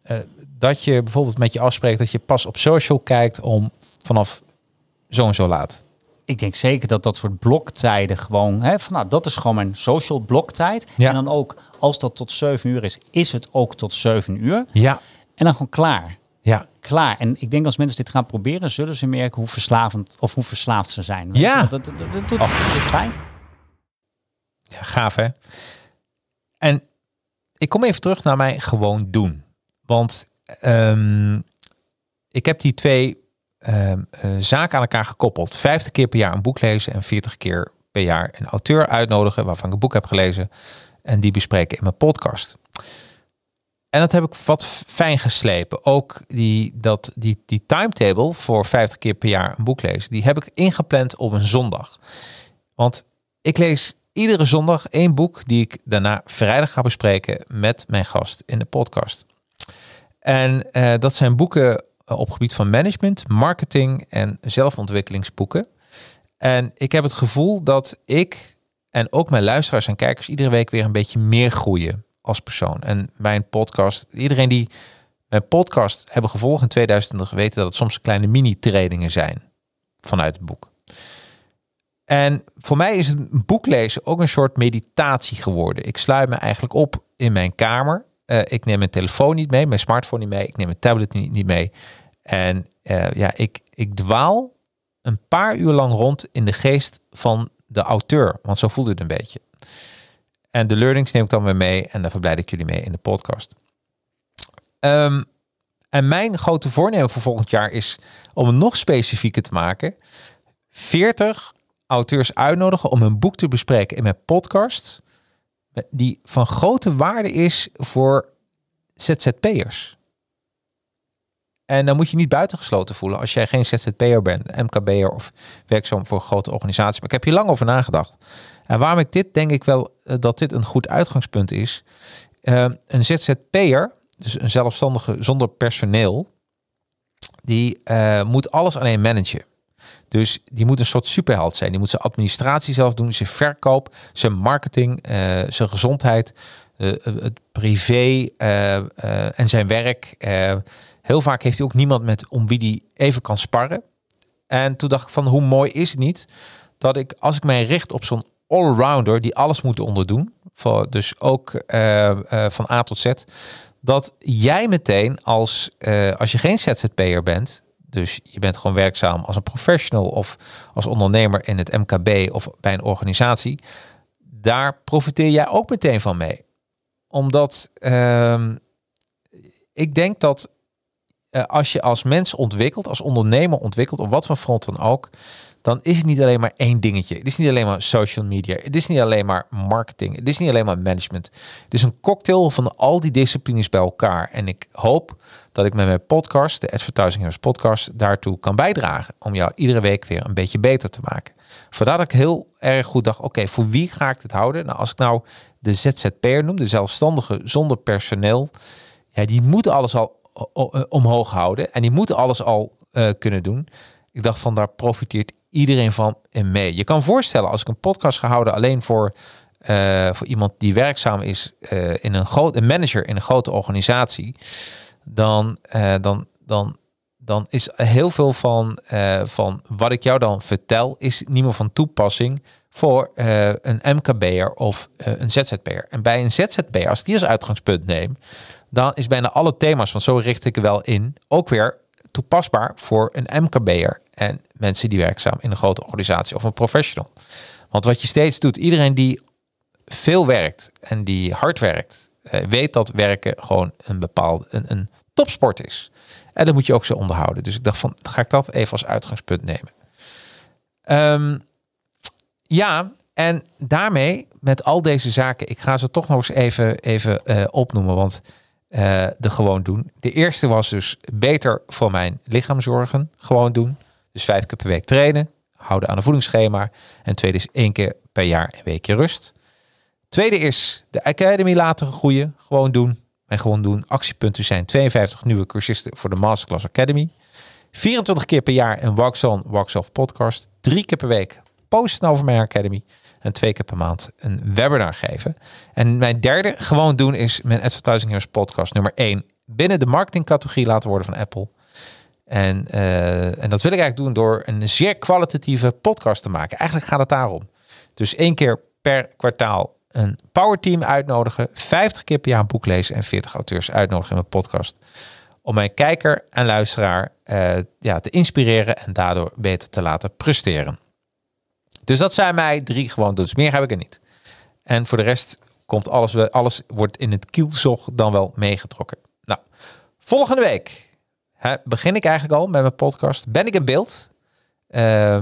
eh, dat je bijvoorbeeld met je afspreekt dat je pas op social kijkt om vanaf zo en zo laat. Ik denk zeker dat dat soort bloktijden gewoon, hè, van nou, dat is gewoon mijn social bloktijd. Ja. En dan ook, als dat tot 7 uur is, is het ook tot 7 uur. Ja. En dan gewoon klaar. Ja. Klaar. En ik denk als mensen dit gaan proberen, zullen ze merken hoe verslavend of hoe verslaafd ze zijn. Weet Ja. Dat, dat, dat, dat doet pijn. Ja, gaaf hè? En ik kom even terug naar mijn gewoon doen. Want ehm, ik heb die twee ehm, eh, zaken aan elkaar gekoppeld. 50 keer per jaar een boek lezen en 40 keer per jaar een auteur uitnodigen waarvan ik een boek heb gelezen. En die bespreken in mijn podcast. En dat heb ik wat fijn geslepen. Ook die, dat, die, die timetable voor 50 keer per jaar een boek lezen, die heb ik ingepland op een zondag. Want ik lees iedere zondag één boek die ik daarna vrijdag ga bespreken met mijn gast in de podcast. En eh, dat zijn boeken eh, op gebied van management, marketing en zelfontwikkelingsboeken. En ik heb het gevoel dat ik en ook mijn luisteraars en kijkers iedere week weer een beetje meer groeien als persoon. En mijn podcast, iedereen die mijn podcast hebben gevolgd in 2020 weten dat het soms kleine mini-trainingen zijn vanuit het boek. En voor mij is het boek lezen ook een soort meditatie geworden. Ik sluit me eigenlijk op in mijn kamer. Eh, ik neem mijn telefoon niet mee, mijn smartphone niet mee, ik neem mijn tablet niet, niet mee. En eh, ja, ik, ik dwaal een paar uur lang rond in de geest van de auteur. Want zo voelde het een beetje. En de learnings neem ik dan weer mee en daar verblijd ik jullie mee in de podcast. Ehm, en mijn grote voornemen voor volgend jaar is om het nog specifieker te maken. 40 auteurs uitnodigen om een boek te bespreken in mijn podcast. Die van grote waarde is voor ZZP'ers. En dan moet je niet buitengesloten voelen als jij geen ZZP'er bent, MKB'er of werkzaam voor grote organisatie. Maar ik heb hier lang over nagedacht. En waarom ik dit denk ik wel eh, dat dit een goed uitgangspunt is. Eh, een ZZP'er, dus een zelfstandige zonder personeel, die eh, moet alles alleen managen. Dus die moet een soort superheld zijn. Die moet zijn administratie zelf doen, zijn verkoop, zijn marketing, eh, zijn gezondheid, het privé en zijn werk. Heel vaak heeft hij ook niemand met om wie die even kan sparren. En toen dacht ik van hoe mooi is het niet dat ik als ik mij richt op zo'n allrounder die alles moet onderdoen, dus ook eh, eh, van A tot Z, dat jij meteen als eh, als je geen ZZP'er bent, dus je bent gewoon werkzaam als een professional of als ondernemer in het MKB of bij een organisatie, daar profiteer jij ook meteen van mee. Omdat ehm, ik denk dat als je als mens ontwikkelt, als ondernemer ontwikkelt, op wat voor front dan ook, dan is het niet alleen maar één dingetje. Het is niet alleen maar social media. Het is niet alleen maar marketing. Het is niet alleen maar management. Het is een cocktail van al die disciplines bij elkaar. En ik hoop dat ik met mijn podcast, de Advertising Heroes podcast, daartoe kan bijdragen. Om jou iedere week weer een beetje beter te maken. Vandaar dat ik heel erg goed dacht, oké, voor wie ga ik dit houden? Nou, als ik nou de ZZP'er noem, de zelfstandige zonder personeel, ja, die moeten alles al omhoog houden en die moeten alles al eh, kunnen doen. Ik dacht van daar profiteert iedereen van en mee. Je kan voorstellen als ik een podcast ga houden alleen voor, eh, voor iemand die werkzaam is eh, in een grote manager in een grote organisatie, dan, eh, dan, dan, dan is heel veel van, van wat ik jou dan vertel, is niet meer van toepassing voor een MKB'er of een ZZP'er. En bij een ZZP'er, als die als uitgangspunt neem, dan is bijna alle thema's, van zo richt ik er wel in, ook weer toepasbaar voor een MKB'er en mensen die werkzaam in een grote organisatie of een professional. Want wat je steeds doet, iedereen die veel werkt en die hard werkt, eh, weet dat werken gewoon een bepaalde een, een topsport is. En dat moet je ook zo onderhouden. Dus ik dacht van, ga ik dat even als uitgangspunt nemen. Ehm, ja, en daarmee, met al deze zaken, ik ga ze toch nog eens even, even eh, opnoemen. Want eh, de gewoon doen. De eerste was dus beter voor mijn lichaam zorgen. Gewoon doen. Dus vijf keer per week trainen. Houden aan een voedingsschema. En tweede is één keer per jaar een weekje rust. Tweede is de Academy laten groeien. Gewoon doen. En gewoon doen. Actiepunten zijn 52 nieuwe cursisten voor de Masterclass Academy. 24 keer per jaar een Wax On, Wax Off podcast. Drie keer per week posten over mijn Academy. En twee keer per maand een webinar geven. En mijn derde gewoon doen is mijn Advertising Heroes podcast nummer 1. Binnen de marketingcategorie laten worden van Apple. En, eh, en dat wil ik eigenlijk doen door een zeer kwalitatieve podcast te maken. Eigenlijk gaat het daarom. Dus één keer per kwartaal een powerteam uitnodigen. 50 keer per jaar een boek lezen en 40 auteurs uitnodigen in mijn podcast. Om mijn kijker en luisteraar eh, ja, te inspireren en daardoor beter te laten presteren. Dus dat zijn mij drie gewoon doen. Meer heb ik er niet. En voor de rest komt alles, alles wordt in het kielzog dan wel meegetrokken. Nou, volgende week hè, begin ik eigenlijk al met mijn podcast. Ben ik in beeld? Eh,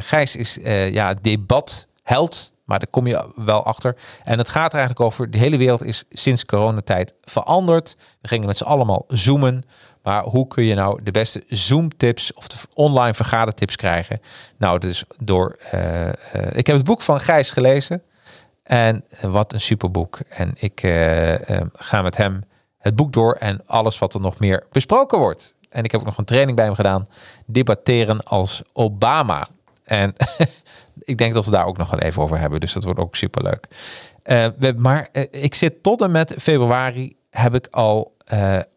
Gijs is eh, ja, debatheld, maar daar kom je wel achter. En het gaat er eigenlijk over, de hele wereld is sinds coronatijd veranderd. We gingen met z'n allemaal zoomen. Maar hoe kun je nou de beste Zoom-tips of de online vergadertips krijgen? Nou, dus door. eh, eh, ik heb het boek van Gijs gelezen. En eh, wat een superboek. En ik ga met hem het boek door en alles wat er nog meer besproken wordt. En ik heb ook nog een training bij hem gedaan. Debatteren als Obama. En <laughs> ik denk dat we daar ook nog wel even over hebben. Dus dat wordt ook superleuk. We, maar ik zit tot en met februari heb ik al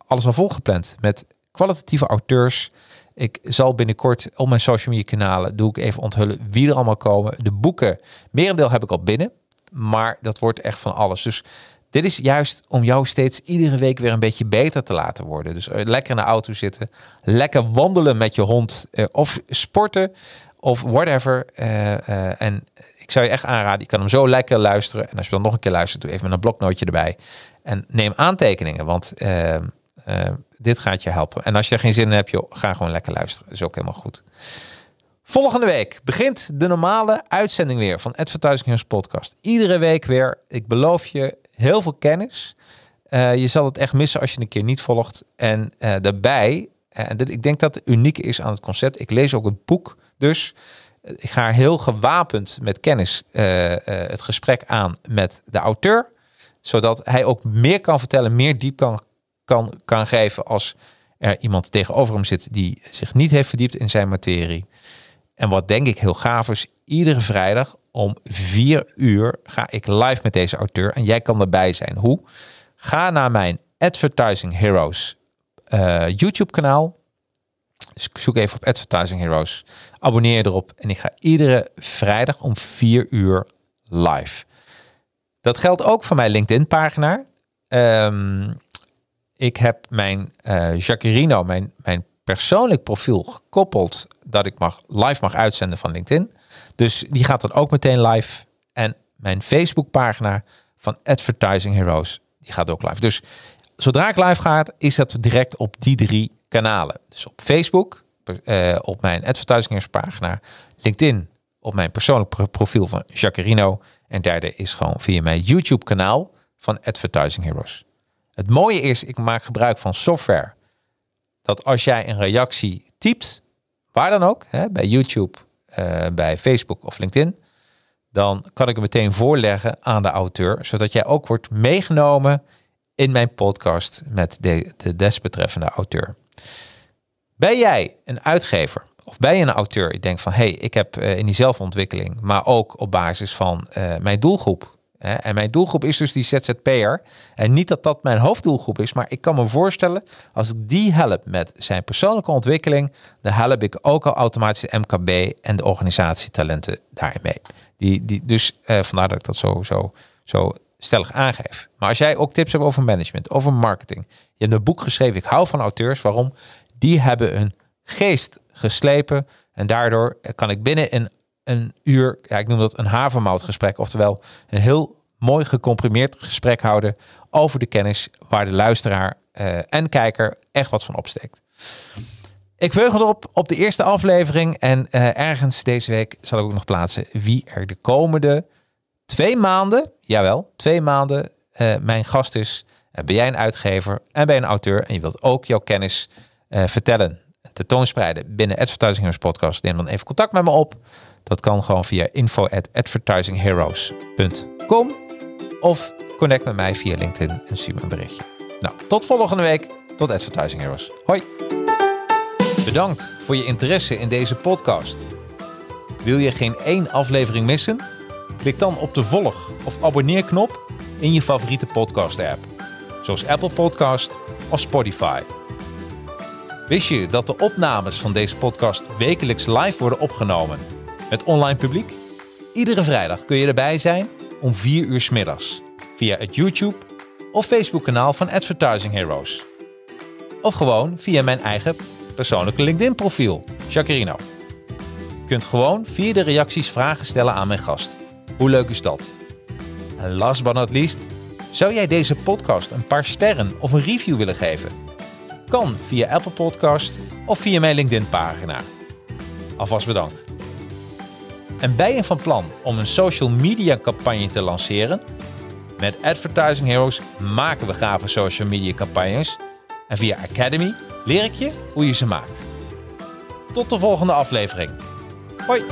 alles al volgepland met kwalitatieve auteurs. Ik zal binnenkort op mijn social media kanalen doe ik even onthullen wie er allemaal komen. De boeken, merendeel heb ik al binnen, maar dat wordt echt van alles. Dus dit is juist om jou steeds iedere week weer een beetje beter te laten worden. Dus eh, lekker in de auto zitten, lekker wandelen met je hond eh, of sporten of whatever. Eh, en ik zou je echt aanraden, je kan hem zo lekker luisteren. En als je dan nog een keer luistert, doe even een bloknootje erbij. En neem aantekeningen, want eh, eh, dit gaat je helpen. En als je er geen zin in hebt, joh, ga gewoon lekker luisteren. Is ook helemaal goed. Volgende week begint de normale uitzending weer van Advertising Heroes Podcast. Iedere week weer. Ik beloof je heel veel kennis. Eh, je zal het echt missen als je een keer niet volgt. En eh, daarbij, en dit- ik denk dat het uniek is aan het concept. Ik lees ook het boek, dus ik ga heel gewapend met kennis het gesprek aan met de auteur. Zodat hij ook meer kan vertellen, meer diep kan, kan, kan geven als er iemand tegenover hem zit die zich niet heeft verdiept in zijn materie. En wat denk ik heel gaaf is, iedere vrijdag om vier uur ga ik live met deze auteur en jij kan erbij zijn. Hoe? Ga naar mijn Advertising Heroes eh, YouTube kanaal. Dus zoek even op Advertising Heroes. Abonneer je erop en ik ga iedere vrijdag om vier uur live. Dat geldt ook voor mijn LinkedIn pagina. Ehm, ik heb mijn Jacarino, mijn, mijn persoonlijk profiel gekoppeld dat ik mag, live mag uitzenden van LinkedIn. Dus die gaat dan ook meteen live. En mijn Facebook pagina van Advertising Heroes, die gaat ook live. Dus zodra ik live ga, is dat direct op die drie kanalen. Dus op Facebook, eh, op mijn Advertising Heroes pagina, LinkedIn, op mijn persoonlijk pro- profiel van Jacarino. En derde is gewoon via mijn YouTube kanaal van Advertising Heroes. Het mooie is, ik maak gebruik van software. Dat als jij een reactie typt, waar dan ook, hè, bij YouTube, eh, bij Facebook of LinkedIn, dan kan ik het meteen voorleggen aan de auteur, zodat jij ook wordt meegenomen in mijn podcast met de, de desbetreffende auteur. Ben jij een uitgever of ben je een auteur? Ik denk van, hé, hey, ik heb eh, in die zelfontwikkeling, maar ook op basis van eh, mijn doelgroep. En mijn doelgroep is dus die ZZP'er. En niet dat dat mijn hoofddoelgroep is, maar ik kan me voorstellen, als ik die help met zijn persoonlijke ontwikkeling, dan help ik ook al automatisch de MKB en de organisatietalenten daarin mee. Die, die, dus eh, vandaar dat ik dat zo, zo, zo stellig aangeef. Maar als jij ook tips hebt over management, over marketing. Je hebt een boek geschreven, ik hou van auteurs. Waarom? Die hebben een geest geslepen. En daardoor kan ik binnen een, een uur, ja, ik noem dat een havermoutgesprek. Oftewel een heel mooi gecomprimeerd gesprek houden over de kennis waar de luisteraar eh, en kijker echt wat van opsteekt. Ik me erop op de eerste aflevering. En eh, ergens deze week zal ik ook nog plaatsen wie er de komende twee maanden, jawel, twee maanden, eh, mijn gast is. En ben jij een uitgever en ben je een auteur en je wilt ook jouw kennis vertellen, en tentoonspreiden binnen Advertising Podcast, neem dan even contact met me op. Dat kan gewoon via info at advertisingheroes.com of connect met mij via LinkedIn en stuur me een berichtje. Nou, tot volgende week. Tot Advertising Heroes. Hoi. Bedankt voor je interesse in deze podcast. Wil je geen één aflevering missen? Klik dan op de volg- of abonneerknop in je favoriete podcast-app, zoals Apple Podcast of Spotify. Wist je dat de opnames van deze podcast wekelijks live worden opgenomen met online publiek? Iedere vrijdag kun je erbij zijn om 4 uur 's middags via het YouTube of Facebook kanaal van Advertising Heroes. Of gewoon via mijn eigen persoonlijke LinkedIn profiel, Jacarino. Je kunt gewoon via de reacties vragen stellen aan mijn gast. Hoe leuk is dat? En last but not least, zou jij deze podcast een paar sterren of een review willen geven? Kan via Apple Podcast of via mijn LinkedIn pagina. Alvast bedankt. En ben je van plan om een social media campagne te lanceren? Met Advertising Heroes maken we gave social media campagnes. En via Academy leer ik je hoe je ze maakt. Tot de volgende aflevering. Hoi!